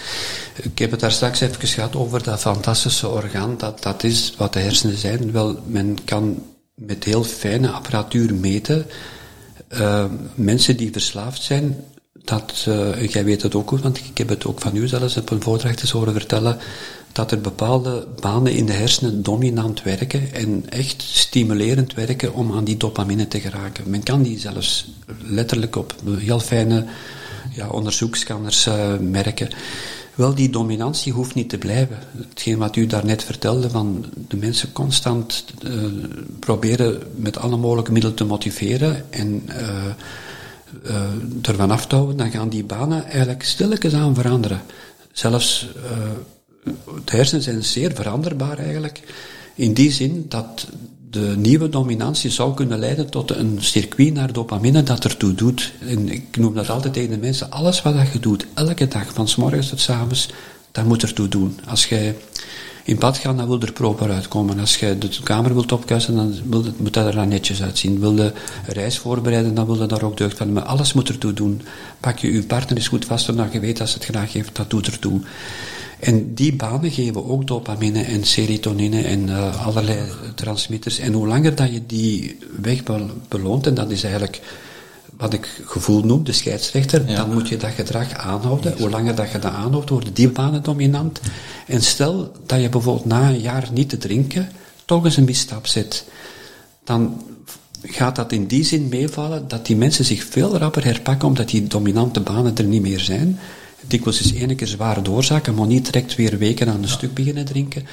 Ik heb het daar straks even gehad over dat fantastische orgaan. Dat, dat is wat de hersenen zijn. Wel, men kan met heel fijne apparatuur meten. Uh, mensen die verslaafd zijn, dat, uh, jij weet het ook want ik heb het ook van u zelfs op een voordracht eens horen vertellen, dat er bepaalde banen in de hersenen dominant werken en echt stimulerend werken om aan die dopamine te geraken. Men kan die zelfs letterlijk op heel fijne ja, uh, merken. Wel, die dominantie hoeft niet te blijven. Hetgeen wat u daarnet vertelde, van de mensen constant uh, proberen met alle mogelijke middelen te motiveren en uh, ervan af te houden, dan gaan die banen eigenlijk stilletjes aan veranderen. Zelfs de hersenen zijn zeer veranderbaar eigenlijk. In die zin dat de nieuwe dominantie zou kunnen leiden tot een circuit naar dopamine dat ertoe doet. En ik noem dat altijd tegen de mensen. Alles wat je doet, elke dag, van s morgens tot s avonds, dat moet ertoe doen. Als jij in bad gaat, dan wil er proper uitkomen. Als je de kamer wilt opkuisen, dan moet dat er dan netjes uitzien. Wil je reis voorbereiden, dan wil je daar ook deugd van. Maar alles moet ertoe doen. Pak je je partner eens goed vast, omdat je weet dat ze het graag heeft, dat doet ertoe. En die banen geven ook dopamine en serotonine en uh, allerlei transmitters. En hoe langer dat je die weg beloont, en dat is eigenlijk wat ik gevoel noem, de scheidsrechter, ja. dan moet je dat gedrag aanhouden. Hoe langer dat je dat aanhoudt, worden die banen dominant. En stel dat je bijvoorbeeld na een jaar niet te drinken, toch eens een misstap zet. Dan gaat dat in die zin meevallen dat die mensen zich veel rapper herpakken omdat die dominante banen er niet meer zijn dikwijls is één keer zware doorzaken, maar niet direct weer weken aan een stuk beginnen drinken,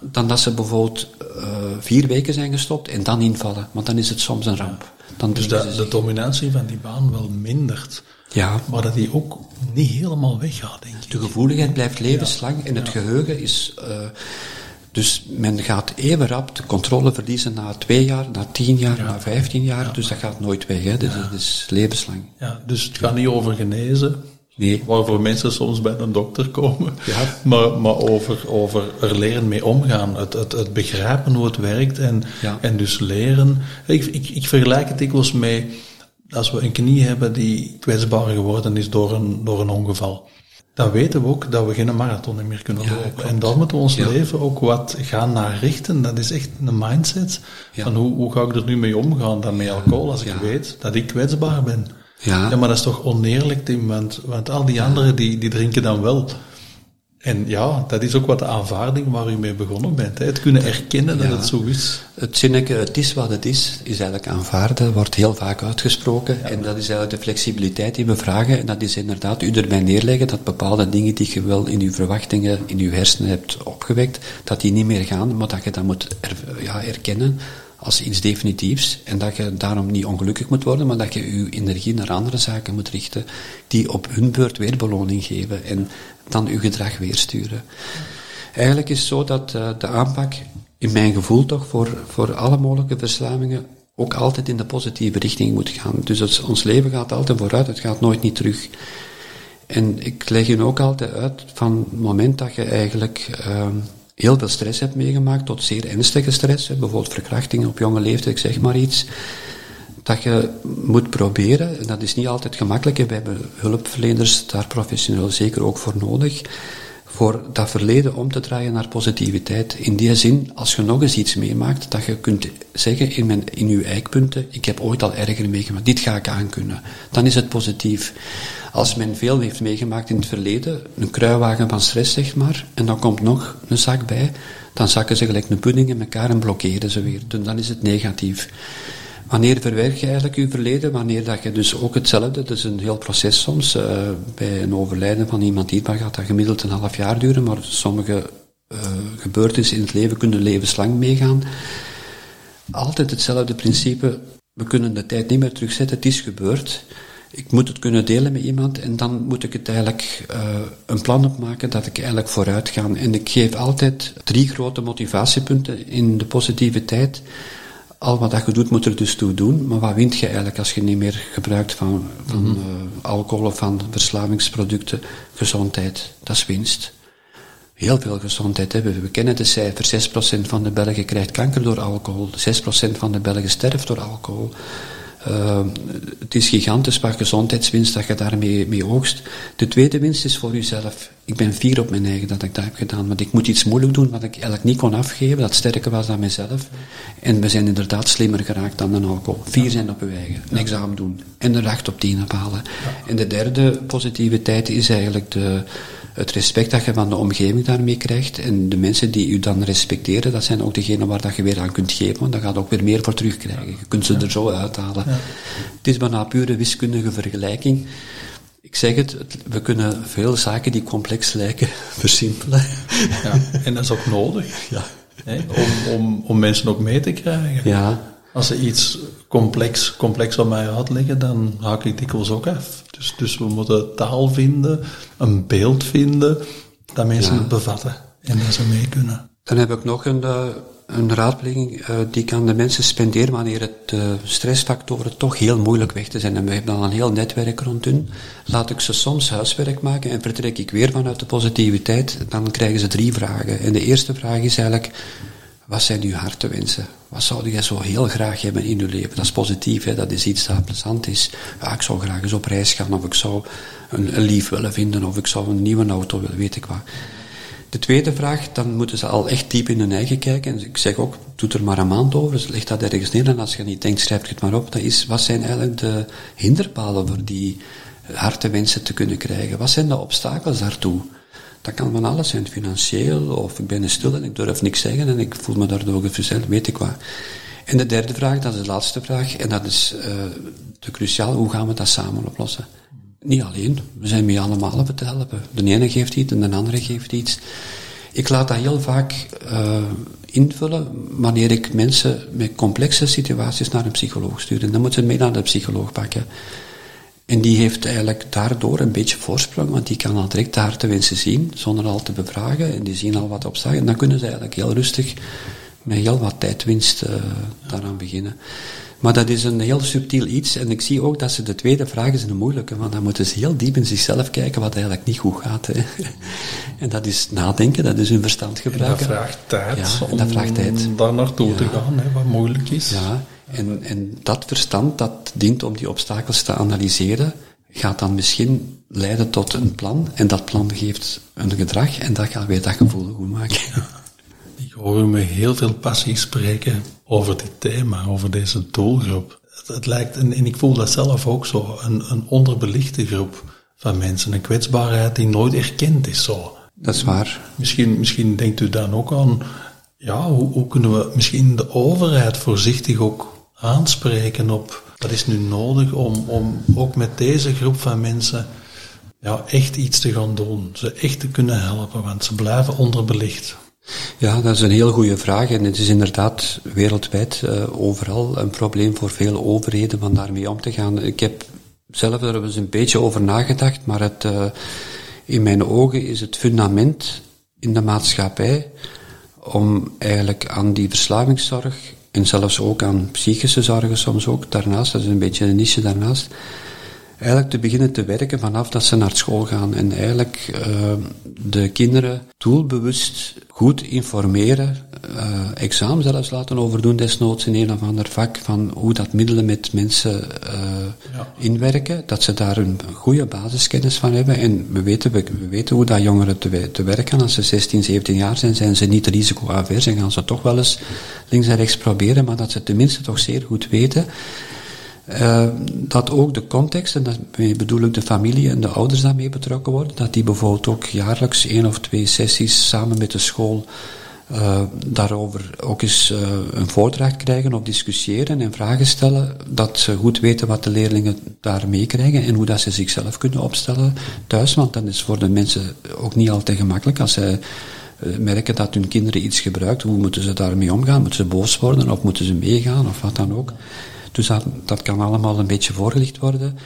dan dat ze bijvoorbeeld uh, vier weken zijn gestopt en dan invallen, want dan is het soms een ramp. Dan dus de, de dominantie van die baan wel mindert. Ja. Maar dat die ook niet helemaal weggaat, denk ik. De gevoeligheid blijft levenslang en het geheugen is... Uh, dus men gaat even rap de controle verliezen na twee jaar, na tien jaar, ja. na vijftien jaar. Ja. Dus dat gaat nooit weg. Hè. Dus dat is levenslang. Ja, dus het gaat niet over genezen, Nee. Waarvoor mensen soms bij een dokter komen. Ja. Maar, maar over, over er leren mee omgaan. Het, het, het begrijpen hoe het werkt en, ja. en dus leren. Ik, ik, ik vergelijk het dikwijls mee als we een knie hebben die kwetsbaar geworden is door een, door een ongeval. Dan weten we ook dat we geen marathon meer kunnen ja, lopen. En dan moeten we ons leven ook wat gaan naar richten. Dat is echt een mindset. Van hoe, hoe ga ik er nu mee omgaan dan met alcohol als ik weet dat ik kwetsbaar ben. Ja. ja, maar dat is toch oneerlijk, Tim, want, want al die anderen die, die drinken dan wel. En ja, dat is ook wat de aanvaarding waar u mee begonnen bent. Hè. Het kunnen erkennen dat ja. het zo is. Het zinnetje, het is wat het is, is eigenlijk aanvaarden, wordt heel vaak uitgesproken. Ja. En dat is eigenlijk de flexibiliteit die we vragen. En dat is inderdaad u erbij neerleggen dat bepaalde dingen die je wel in uw verwachtingen, in uw hersenen hebt opgewekt, dat die niet meer gaan, maar dat je dat moet er, ja, erkennen als iets definitiefs en dat je daarom niet ongelukkig moet worden, maar dat je je energie naar andere zaken moet richten die op hun beurt weer beloning geven en dan je gedrag weer sturen. Eigenlijk is het zo dat uh, de aanpak, in mijn gevoel toch, voor, voor alle mogelijke verslavingen ook altijd in de positieve richting moet gaan. Dus ons leven gaat altijd vooruit, het gaat nooit niet terug. En ik leg je ook altijd uit van het moment dat je eigenlijk uh, heel veel stress hebt meegemaakt, tot zeer ernstige stress, bijvoorbeeld verkrachting op jonge leeftijd, ik zeg maar iets, dat je moet proberen, en dat is niet altijd gemakkelijk, we hebben hulpverleners daar professioneel zeker ook voor nodig, voor dat verleden om te draaien naar positiviteit. In die zin, als je nog eens iets meemaakt, dat je kunt zeggen in, mijn, in je eikpunten, ik heb ooit al erger meegemaakt, dit ga ik aankunnen. Dan is het positief. Als men veel heeft meegemaakt in het verleden, een kruiwagen van stress zeg maar, en dan komt nog een zak bij, dan zakken ze gelijk een pudding in elkaar en blokkeren ze weer. Dan is het negatief. Wanneer verwerk je eigenlijk je verleden? Wanneer dat je dus ook hetzelfde, dat is een heel proces soms. Uh, bij een overlijden van iemand die gaat dat gemiddeld een half jaar duren, maar sommige uh, gebeurtenissen in het leven kunnen levenslang meegaan. Altijd hetzelfde principe. We kunnen de tijd niet meer terugzetten, het is gebeurd. Ik moet het kunnen delen met iemand en dan moet ik het eigenlijk uh, een plan opmaken dat ik eigenlijk vooruit ga. En ik geef altijd drie grote motivatiepunten in de positiviteit al wat dat je doet, moet er dus toe doen. Maar wat wint je eigenlijk als je niet meer gebruikt van, van mm alcohol of van verslavingsproducten? Gezondheid, dat is winst. Heel veel gezondheid hebben. We kennen de cijfer. 6% van de Belgen krijgt kanker door alcohol. 6% van de Belgen sterft door alcohol. Uh, het is gigantisch wat gezondheidswinst dat je daarmee mee oogst. De tweede winst is voor jezelf. Ik ben fier op mijn eigen dat ik dat heb gedaan, want ik moet iets moeilijk doen wat ik eigenlijk niet kon afgeven, dat sterker was dan mezelf. En we zijn inderdaad slimmer geraakt dan een alcohol. Vier zijn op je eigen, een examen doen en er acht op tien halen. En de derde positiviteit is eigenlijk de, het respect dat je van de omgeving daarmee krijgt. En de mensen die u dan respecteren, dat zijn ook degenen waar dat je weer aan kunt geven, want dan gaat ook weer meer voor terugkrijgen. Je kunt ze er zo uithalen. Het is bijna pure wiskundige vergelijking. Ik zeg het, we kunnen veel zaken die complex lijken versimpelen. Ja, en dat is ook nodig. Ja. Hè, om, om, om mensen ook mee te krijgen. Ja. Als ze iets complex, complex op mij uitleggen, dan haak ik dikwijls ook af. Dus, dus we moeten taal vinden, een beeld vinden, dat mensen het bevatten en dat ze mee kunnen. Dan heb ik nog een, uh, een raadpleging uh, die ik aan de mensen spendeer wanneer het uh, stressfactoren toch heel moeilijk weg te zijn. En we hebben dan een heel netwerk rond hun. Laat ik ze soms huiswerk maken en vertrek ik weer vanuit de positiviteit. Dan krijgen ze drie vragen. En de eerste vraag is eigenlijk, wat zijn uw hartewensen? Wat zou jij zo heel graag hebben in uw leven? Dat is positief, hè? dat is iets dat plezant is. Ja, ik zou graag eens op reis gaan, of ik zou een, een lief willen vinden, of ik zou een nieuwe auto willen, weet ik wat. De tweede vraag, dan moeten ze al echt diep in hun eigen kijken. En ik zeg ook, doe er maar een maand over, dus leg dat ergens neer. En als je niet denkt, schrijf het maar op. Dat is, wat zijn eigenlijk de hinderpalen voor die hartewensen te kunnen krijgen? Wat zijn de obstakels daartoe? Dat kan van alles zijn, financieel, of ik ben stil en ik durf niks zeggen en ik voel me daardoor verzeld, weet ik wat. En de derde vraag, dat is de laatste vraag, en dat is uh, de cruciaal, hoe gaan we dat samen oplossen? Niet alleen, we zijn mee allemaal te helpen. De ene geeft iets en de andere geeft iets. Ik laat dat heel vaak uh, invullen wanneer ik mensen met complexe situaties naar een psycholoog stuur. En dan moeten ze mee naar de psycholoog pakken. En die heeft eigenlijk daardoor een beetje voorsprong, want die kan al direct daar te wensen zien, zonder al te bevragen. En die zien al wat op staat. En dan kunnen ze eigenlijk heel rustig, met heel wat tijdwinst, uh, daaraan beginnen. Maar dat is een heel subtiel iets. En ik zie ook dat ze de tweede vraag is een moeilijke, want dan moeten ze heel diep in zichzelf kijken wat eigenlijk niet goed gaat. Hè. En dat is nadenken, dat is hun verstand gebruiken. En dat vraagt tijd. Ja, en dat vraagt tijd. Om daar naartoe ja. te gaan, hè, wat moeilijk is. Ja, en, en dat verstand, dat dient om die obstakels te analyseren, gaat dan misschien leiden tot een plan. En dat plan geeft een gedrag en dat gaat weer dat gevoel goed maken. Ik hoor me heel veel passie spreken over dit thema, over deze doelgroep. Het, het lijkt, en, en, ik voel dat zelf ook zo, een, een onderbelichte groep van mensen. Een kwetsbaarheid die nooit erkend is zo. Dat is waar. Misschien, misschien denkt u dan ook aan, ja, hoe, hoe kunnen we misschien de overheid voorzichtig ook aanspreken op wat is nu nodig om, om ook met deze groep van mensen ja, echt iets te gaan doen. Ze echt te kunnen helpen, want ze blijven onderbelicht. Ja, dat is een heel goede vraag en het is inderdaad wereldwijd uh, overal een probleem voor veel overheden om daarmee om te gaan. Ik heb zelf er eens een beetje over nagedacht, maar het, uh, in mijn ogen is het fundament in de maatschappij om eigenlijk aan die verslavingszorg en zelfs ook aan psychische zorgen soms ook daarnaast, dat is een beetje een niche daarnaast, eigenlijk te beginnen te werken vanaf dat ze naar school gaan en eigenlijk uh, de kinderen doelbewust goed informeren, uh, examen zelfs laten overdoen desnoods in een of ander vak van hoe dat middelen met mensen uh, ja. inwerken, dat ze daar een goede basiskennis van hebben en we weten, we, we weten hoe dat jongeren te, te werk gaan. Als ze 16, 17 jaar zijn, zijn ze niet risicoavers en gaan ze toch wel eens links en rechts proberen, maar dat ze tenminste toch zeer goed weten uh, dat ook de context, en daarmee bedoel ik de familie en de ouders daarmee betrokken worden, dat die bijvoorbeeld ook jaarlijks één of twee sessies samen met de school uh, daarover ook eens uh, een voordracht krijgen of discussiëren en vragen stellen, dat ze goed weten wat de leerlingen daar meekrijgen en hoe dat ze zichzelf kunnen opstellen thuis, want dat is voor de mensen ook niet altijd gemakkelijk als zij merken dat hun kinderen iets gebruikt, hoe moeten ze daarmee omgaan? Moeten ze boos worden of moeten ze meegaan of wat dan ook? Dus dat, dat kan allemaal een beetje voorgelicht worden.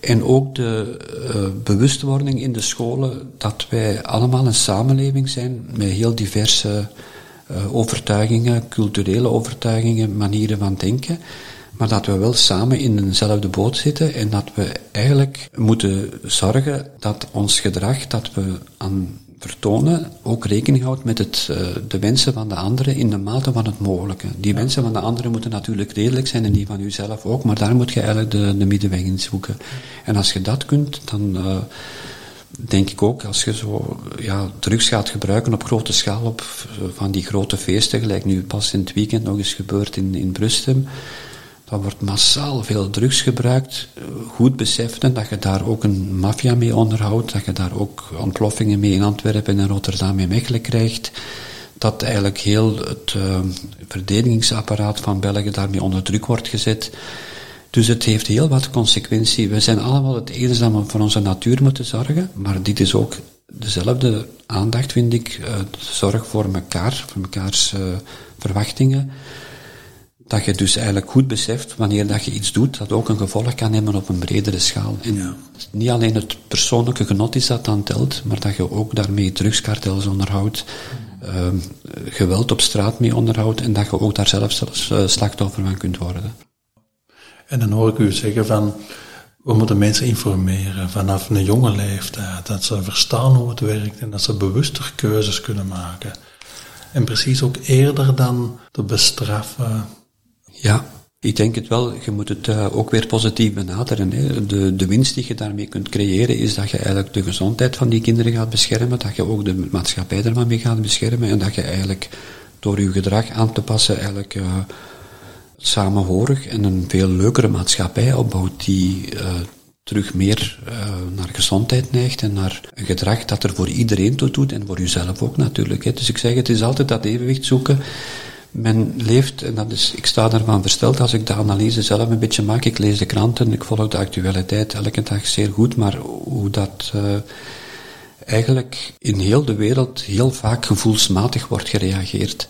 En ook de uh, bewustwording in de scholen dat wij allemaal een samenleving zijn met heel diverse uh, overtuigingen, culturele overtuigingen, manieren van denken. Maar dat we wel samen in eenzelfde boot zitten en dat we eigenlijk moeten zorgen dat ons gedrag dat we aan vertonen ook rekening houdt met het, uh, de wensen van de anderen in de mate van het mogelijke. Die wensen van de anderen moeten natuurlijk redelijk zijn en die van uzelf ook, maar daar moet je eigenlijk de, de middenweg in zoeken. En als je dat kunt, dan uh, denk ik ook, als je zo ja, drugs gaat gebruiken op grote schaal, op van die grote feesten, gelijk nu pas in het weekend nog eens gebeurd in, in Brustem, dan wordt massaal veel drugs gebruikt. Goed beseffen dat je daar ook een maffia mee onderhoudt, dat je daar ook ontploffingen mee in Antwerpen en Rotterdam en Mechelen krijgt. Dat eigenlijk heel het uh, verdedigingsapparaat van België daarmee onder druk wordt gezet. Dus het heeft heel wat consequentie. We zijn allemaal het eens dat we voor onze natuur moeten zorgen, maar dit is ook dezelfde aandacht, vind ik, uh, zorg voor elkaar, voor mekaars uh, verwachtingen dat je dus eigenlijk goed beseft wanneer dat je iets doet, dat ook een gevolg kan hebben op een bredere schaal. En ja. niet alleen het persoonlijke genot is dat dan telt, maar dat je ook daarmee drugskartels onderhoudt, uh, geweld op straat mee onderhoudt en dat je ook daar zelf zelfs uh, slachtoffer van kunt worden. En dan hoor ik u zeggen van, we moeten mensen informeren vanaf een jonge leeftijd, dat ze verstaan hoe het werkt en dat ze bewuster keuzes kunnen maken. En precies ook eerder dan te bestraffen, ja, ik denk het wel. Je moet het uh, ook weer positief benaderen. Hè. De, de winst die je daarmee kunt creëren is dat je eigenlijk de gezondheid van die kinderen gaat beschermen, dat je ook de maatschappij ervan mee gaat beschermen en dat je eigenlijk door je gedrag aan te passen eigenlijk uh, samenhorig en een veel leukere maatschappij opbouwt die uh, terug meer naar gezondheid neigt en naar een gedrag dat er voor iedereen toe doet en voor jezelf ook natuurlijk. Hè. Dus ik zeg, het is altijd dat evenwicht zoeken men leeft, en dat is, ik sta daarvan versteld als ik de analyse zelf een beetje maak. Ik lees de kranten, ik volg de actualiteit elke dag zeer goed, maar hoe dat uh, eigenlijk in heel de wereld heel vaak gevoelsmatig wordt gereageerd.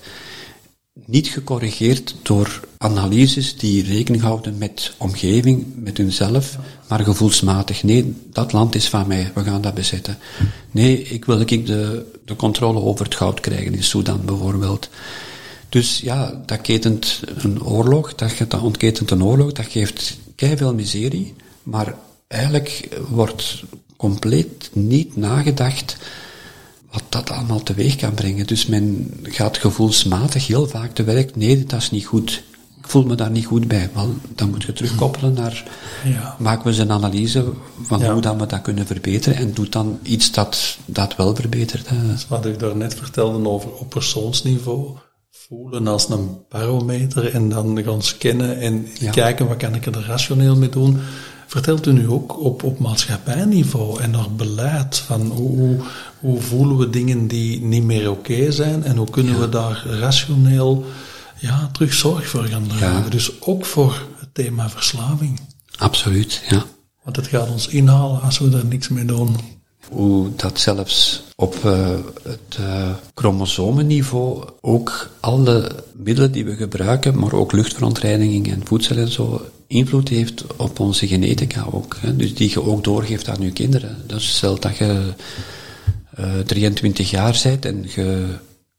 Niet gecorrigeerd door analyses die rekening houden met omgeving, met hunzelf, maar gevoelsmatig. Nee, dat land is van mij, we gaan dat bezetten. Nee, ik wil ik de, de controle over het goud krijgen in Sudan bijvoorbeeld. Dus ja, dat ketent een oorlog, dat, dat ontketent een oorlog, dat geeft veel miserie, maar eigenlijk wordt compleet niet nagedacht wat dat allemaal teweeg kan brengen. Dus men gaat gevoelsmatig heel vaak te werk, nee, dat is niet goed. Ik voel me daar niet goed bij. Wel, dan moet je terugkoppelen naar, ja. maken we eens een analyse van hoe dat we dat kunnen verbeteren en doet dan iets dat, dat wel verbetert. Wat ik daarnet vertelde over op persoonsniveau, voelen als een barometer en dan gaan scannen en kijken wat kan ik er rationeel mee doen. Vertelt u nu ook op, op maatschappijniveau en naar beleid van hoe, hoe voelen we dingen die niet meer oké zijn en hoe kunnen we daar rationeel ja, terug zorg voor gaan dragen. Dus ook voor het thema verslaving. Absoluut, ja. Want het gaat ons inhalen als we er niks mee doen hoe dat zelfs op uh, het uh, chromosomenniveau ook alle middelen die we gebruiken, maar ook luchtverontreiniging en voedsel en zo, invloed heeft op onze genetica ook. Hè. Dus die je ook doorgeeft aan je kinderen. Dus stel dat je uh, 23 jaar bent en je,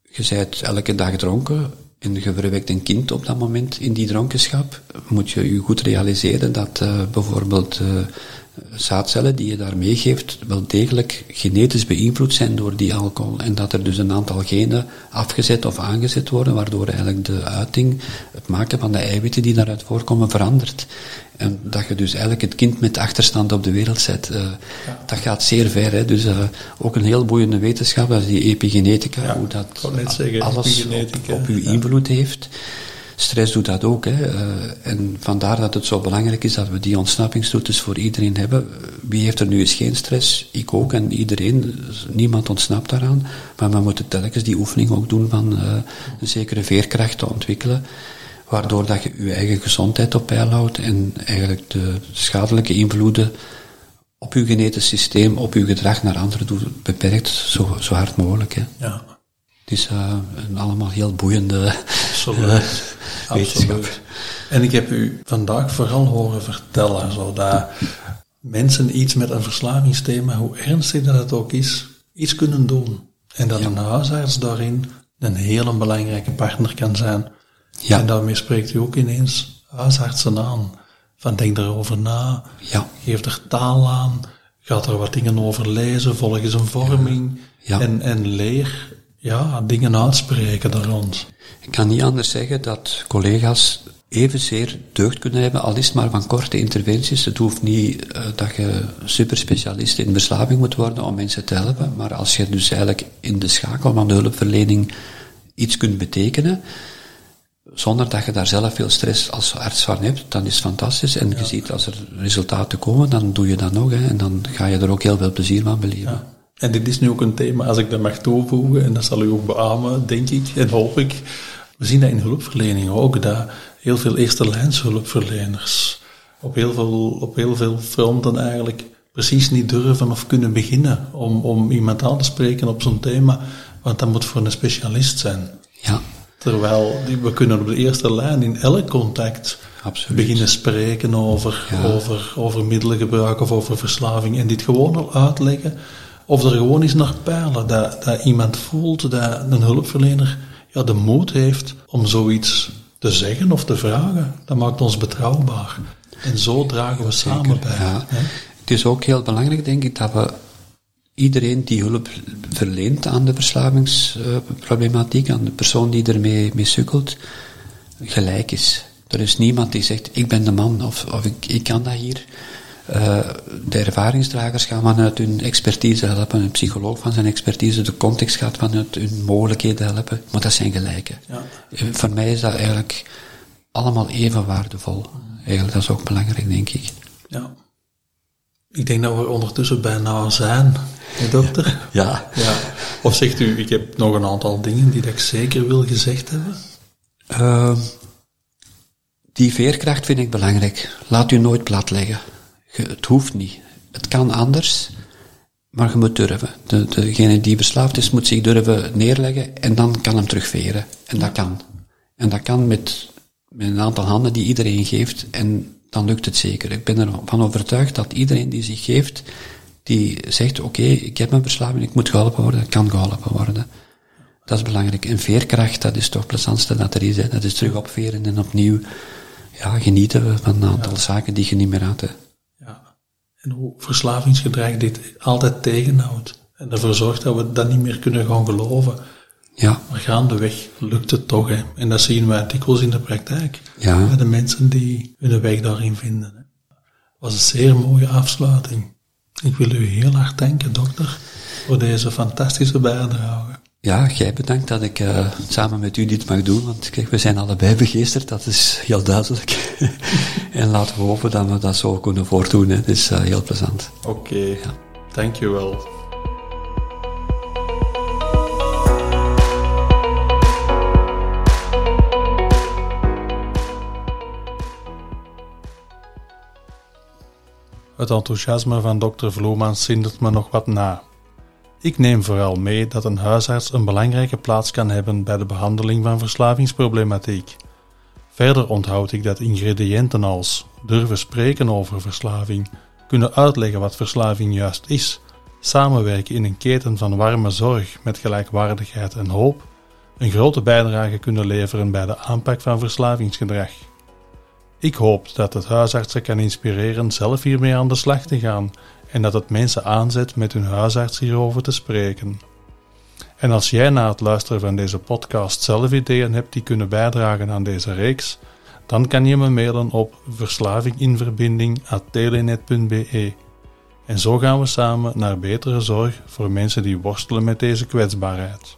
je bent elke dag dronken en je verwekt een kind op dat moment in die dronkenschap, moet je je goed realiseren dat bijvoorbeeld zaadcellen die je daar meegeeft wel degelijk genetisch beïnvloed zijn door die alcohol. En dat er dus een aantal genen afgezet of aangezet worden, waardoor eigenlijk de uiting, het maken van de eiwitten die daaruit voorkomen, verandert. En dat je dus eigenlijk het kind met achterstand op de wereld zet. Uh, ja. Dat gaat zeer ver. Hè. Dus uh, ook een heel boeiende wetenschap, als die epigenetica, ja, hoe dat zeggen, alles op, op uw invloed heeft. Stress doet dat ook. Hè. Uh, en vandaar dat het zo belangrijk is dat we die ontsnappingsroutes voor iedereen hebben. Wie heeft er nu eens geen stress? Ik ook en iedereen. Niemand ontsnapt daaraan. Maar we moeten telkens die oefening ook doen van een zekere veerkracht te ontwikkelen waardoor dat je je eigen gezondheid op peil houdt en eigenlijk de schadelijke invloeden op je genetisch systeem, op je gedrag naar anderen beperkt, zo, zo hard mogelijk. Hè. Ja. Het is uh, een allemaal heel boeiende. Uh, Absoluut. En ik heb u vandaag vooral horen vertellen, zodat mensen iets met een verslavingsthema, hoe ernstig dat het ook is, iets kunnen doen. En dat ja. een huisarts daarin een hele belangrijke partner kan zijn. Ja. En daarmee spreekt u ook ineens huisartsen aan. Van denk erover na, ja. geef er taal aan, gaat er wat dingen over lezen, volg eens een vorming ja. En, en leer ja, dingen uitspreken daar rond. Ik kan niet anders zeggen dat collega's evenzeer deugd kunnen hebben, al is het maar van korte interventies. Het hoeft niet uh, dat je superspecialist in verslaving moet worden om mensen te helpen, maar als je dus eigenlijk in de schakel van de hulpverlening iets kunt betekenen, zonder dat je daar zelf veel stress als arts van hebt, dan is het fantastisch. En je ziet als er resultaten komen, dan doe je dat nog. Hè, en dan ga je er ook heel veel plezier van beleven. Ja. En dit is nu ook een thema, als ik dat mag toevoegen, en dat zal u ook beamen, denk ik, en hoop ik. We zien dat in hulpverlening ook, dat heel veel eerste lijns hulpverleners op heel veel, op heel veel fronten eigenlijk precies niet durven of kunnen beginnen om, om iemand aan te spreken op zo'n thema, want dat moet voor een specialist zijn. Ja. Terwijl we kunnen op de eerste lijn in elk contact Absoluut. beginnen spreken over, ja. over, over middelengebruik of over verslaving en dit gewoon al uitleggen. Of er gewoon eens naar peilen dat, dat iemand voelt, dat een hulpverlener ja, de moed heeft om zoiets te zeggen of te vragen. Dat maakt ons betrouwbaar. En zo dragen we Zeker, samen bij. Ja. Het is ook heel belangrijk, denk ik, dat we iedereen die hulp verleent aan de verslavingsproblematiek, aan de persoon die ermee mee sukkelt, gelijk is. Er is niemand die zegt, ik ben de man of, of ik, ik kan dat hier. Uh, de ervaringsdragers gaan vanuit hun expertise helpen, een psycholoog van zijn expertise, de context gaat vanuit hun mogelijkheden helpen, maar dat zijn gelijke. Ja. Voor mij is dat eigenlijk allemaal even waardevol. Eigenlijk, dat is ook belangrijk, denk ik. Ja. Ik denk dat we ondertussen bijna zijn, hè, dokter? Ja. ja. Of zegt u, ik heb nog een aantal dingen die dat ik zeker wil gezegd hebben? Uh, die veerkracht vind ik belangrijk. Laat u nooit plat leggen. Het hoeft niet. Het kan anders, maar je moet durven. De, degene die verslaafd is, moet zich durven neerleggen en dan kan hem terugveren. En dat kan. En dat kan met, met een aantal handen die iedereen geeft en dan lukt het zeker. Ik ben ervan overtuigd dat iedereen die zich geeft, die zegt, oké, okay, ik heb een verslaving, ik moet geholpen worden, kan geholpen worden. Dat is belangrijk. En veerkracht, dat is toch het plezantste dat er is. Hè. Dat is terug opveren en opnieuw ja, genieten van een aantal ja. zaken die je niet meer had. En hoe verslavingsgedrag dit altijd tegenhoudt. En ervoor zorgt dat we dat niet meer kunnen gaan geloven. Ja. Maar gaandeweg lukt het toch, hè. En dat zien wij dikwijls in de praktijk. Ja. Bij de mensen die hun weg daarin vinden. Hè. was een zeer mooie afsluiting. Ik wil u heel hard danken, dokter, voor deze fantastische bijdrage. Ja, jij bedankt dat ik uh, samen met u dit mag doen, want kijk, we zijn allebei begeesterd, dat is heel duidelijk. en laten we hopen dat we dat zo kunnen voortdoen, hè. het is uh, heel plezant. Oké, okay. ja. dankjewel. Het enthousiasme van dokter Vloeman zindert me nog wat na. Ik neem vooral mee dat een huisarts een belangrijke plaats kan hebben bij de behandeling van verslavingsproblematiek. Verder onthoud ik dat ingrediënten als durven spreken over verslaving, kunnen uitleggen wat verslaving juist is, samenwerken in een keten van warme zorg met gelijkwaardigheid en hoop, een grote bijdrage kunnen leveren bij de aanpak van verslavingsgedrag. Ik hoop dat het huisartsen kan inspireren zelf hiermee aan de slag te gaan en dat het mensen aanzet met hun huisarts hierover te spreken. En als jij na het luisteren van deze podcast zelf ideeën hebt die kunnen bijdragen aan deze reeks, dan kan je me mailen op verslavinginverbinding.telenet.be. En zo gaan we samen naar betere zorg voor mensen die worstelen met deze kwetsbaarheid.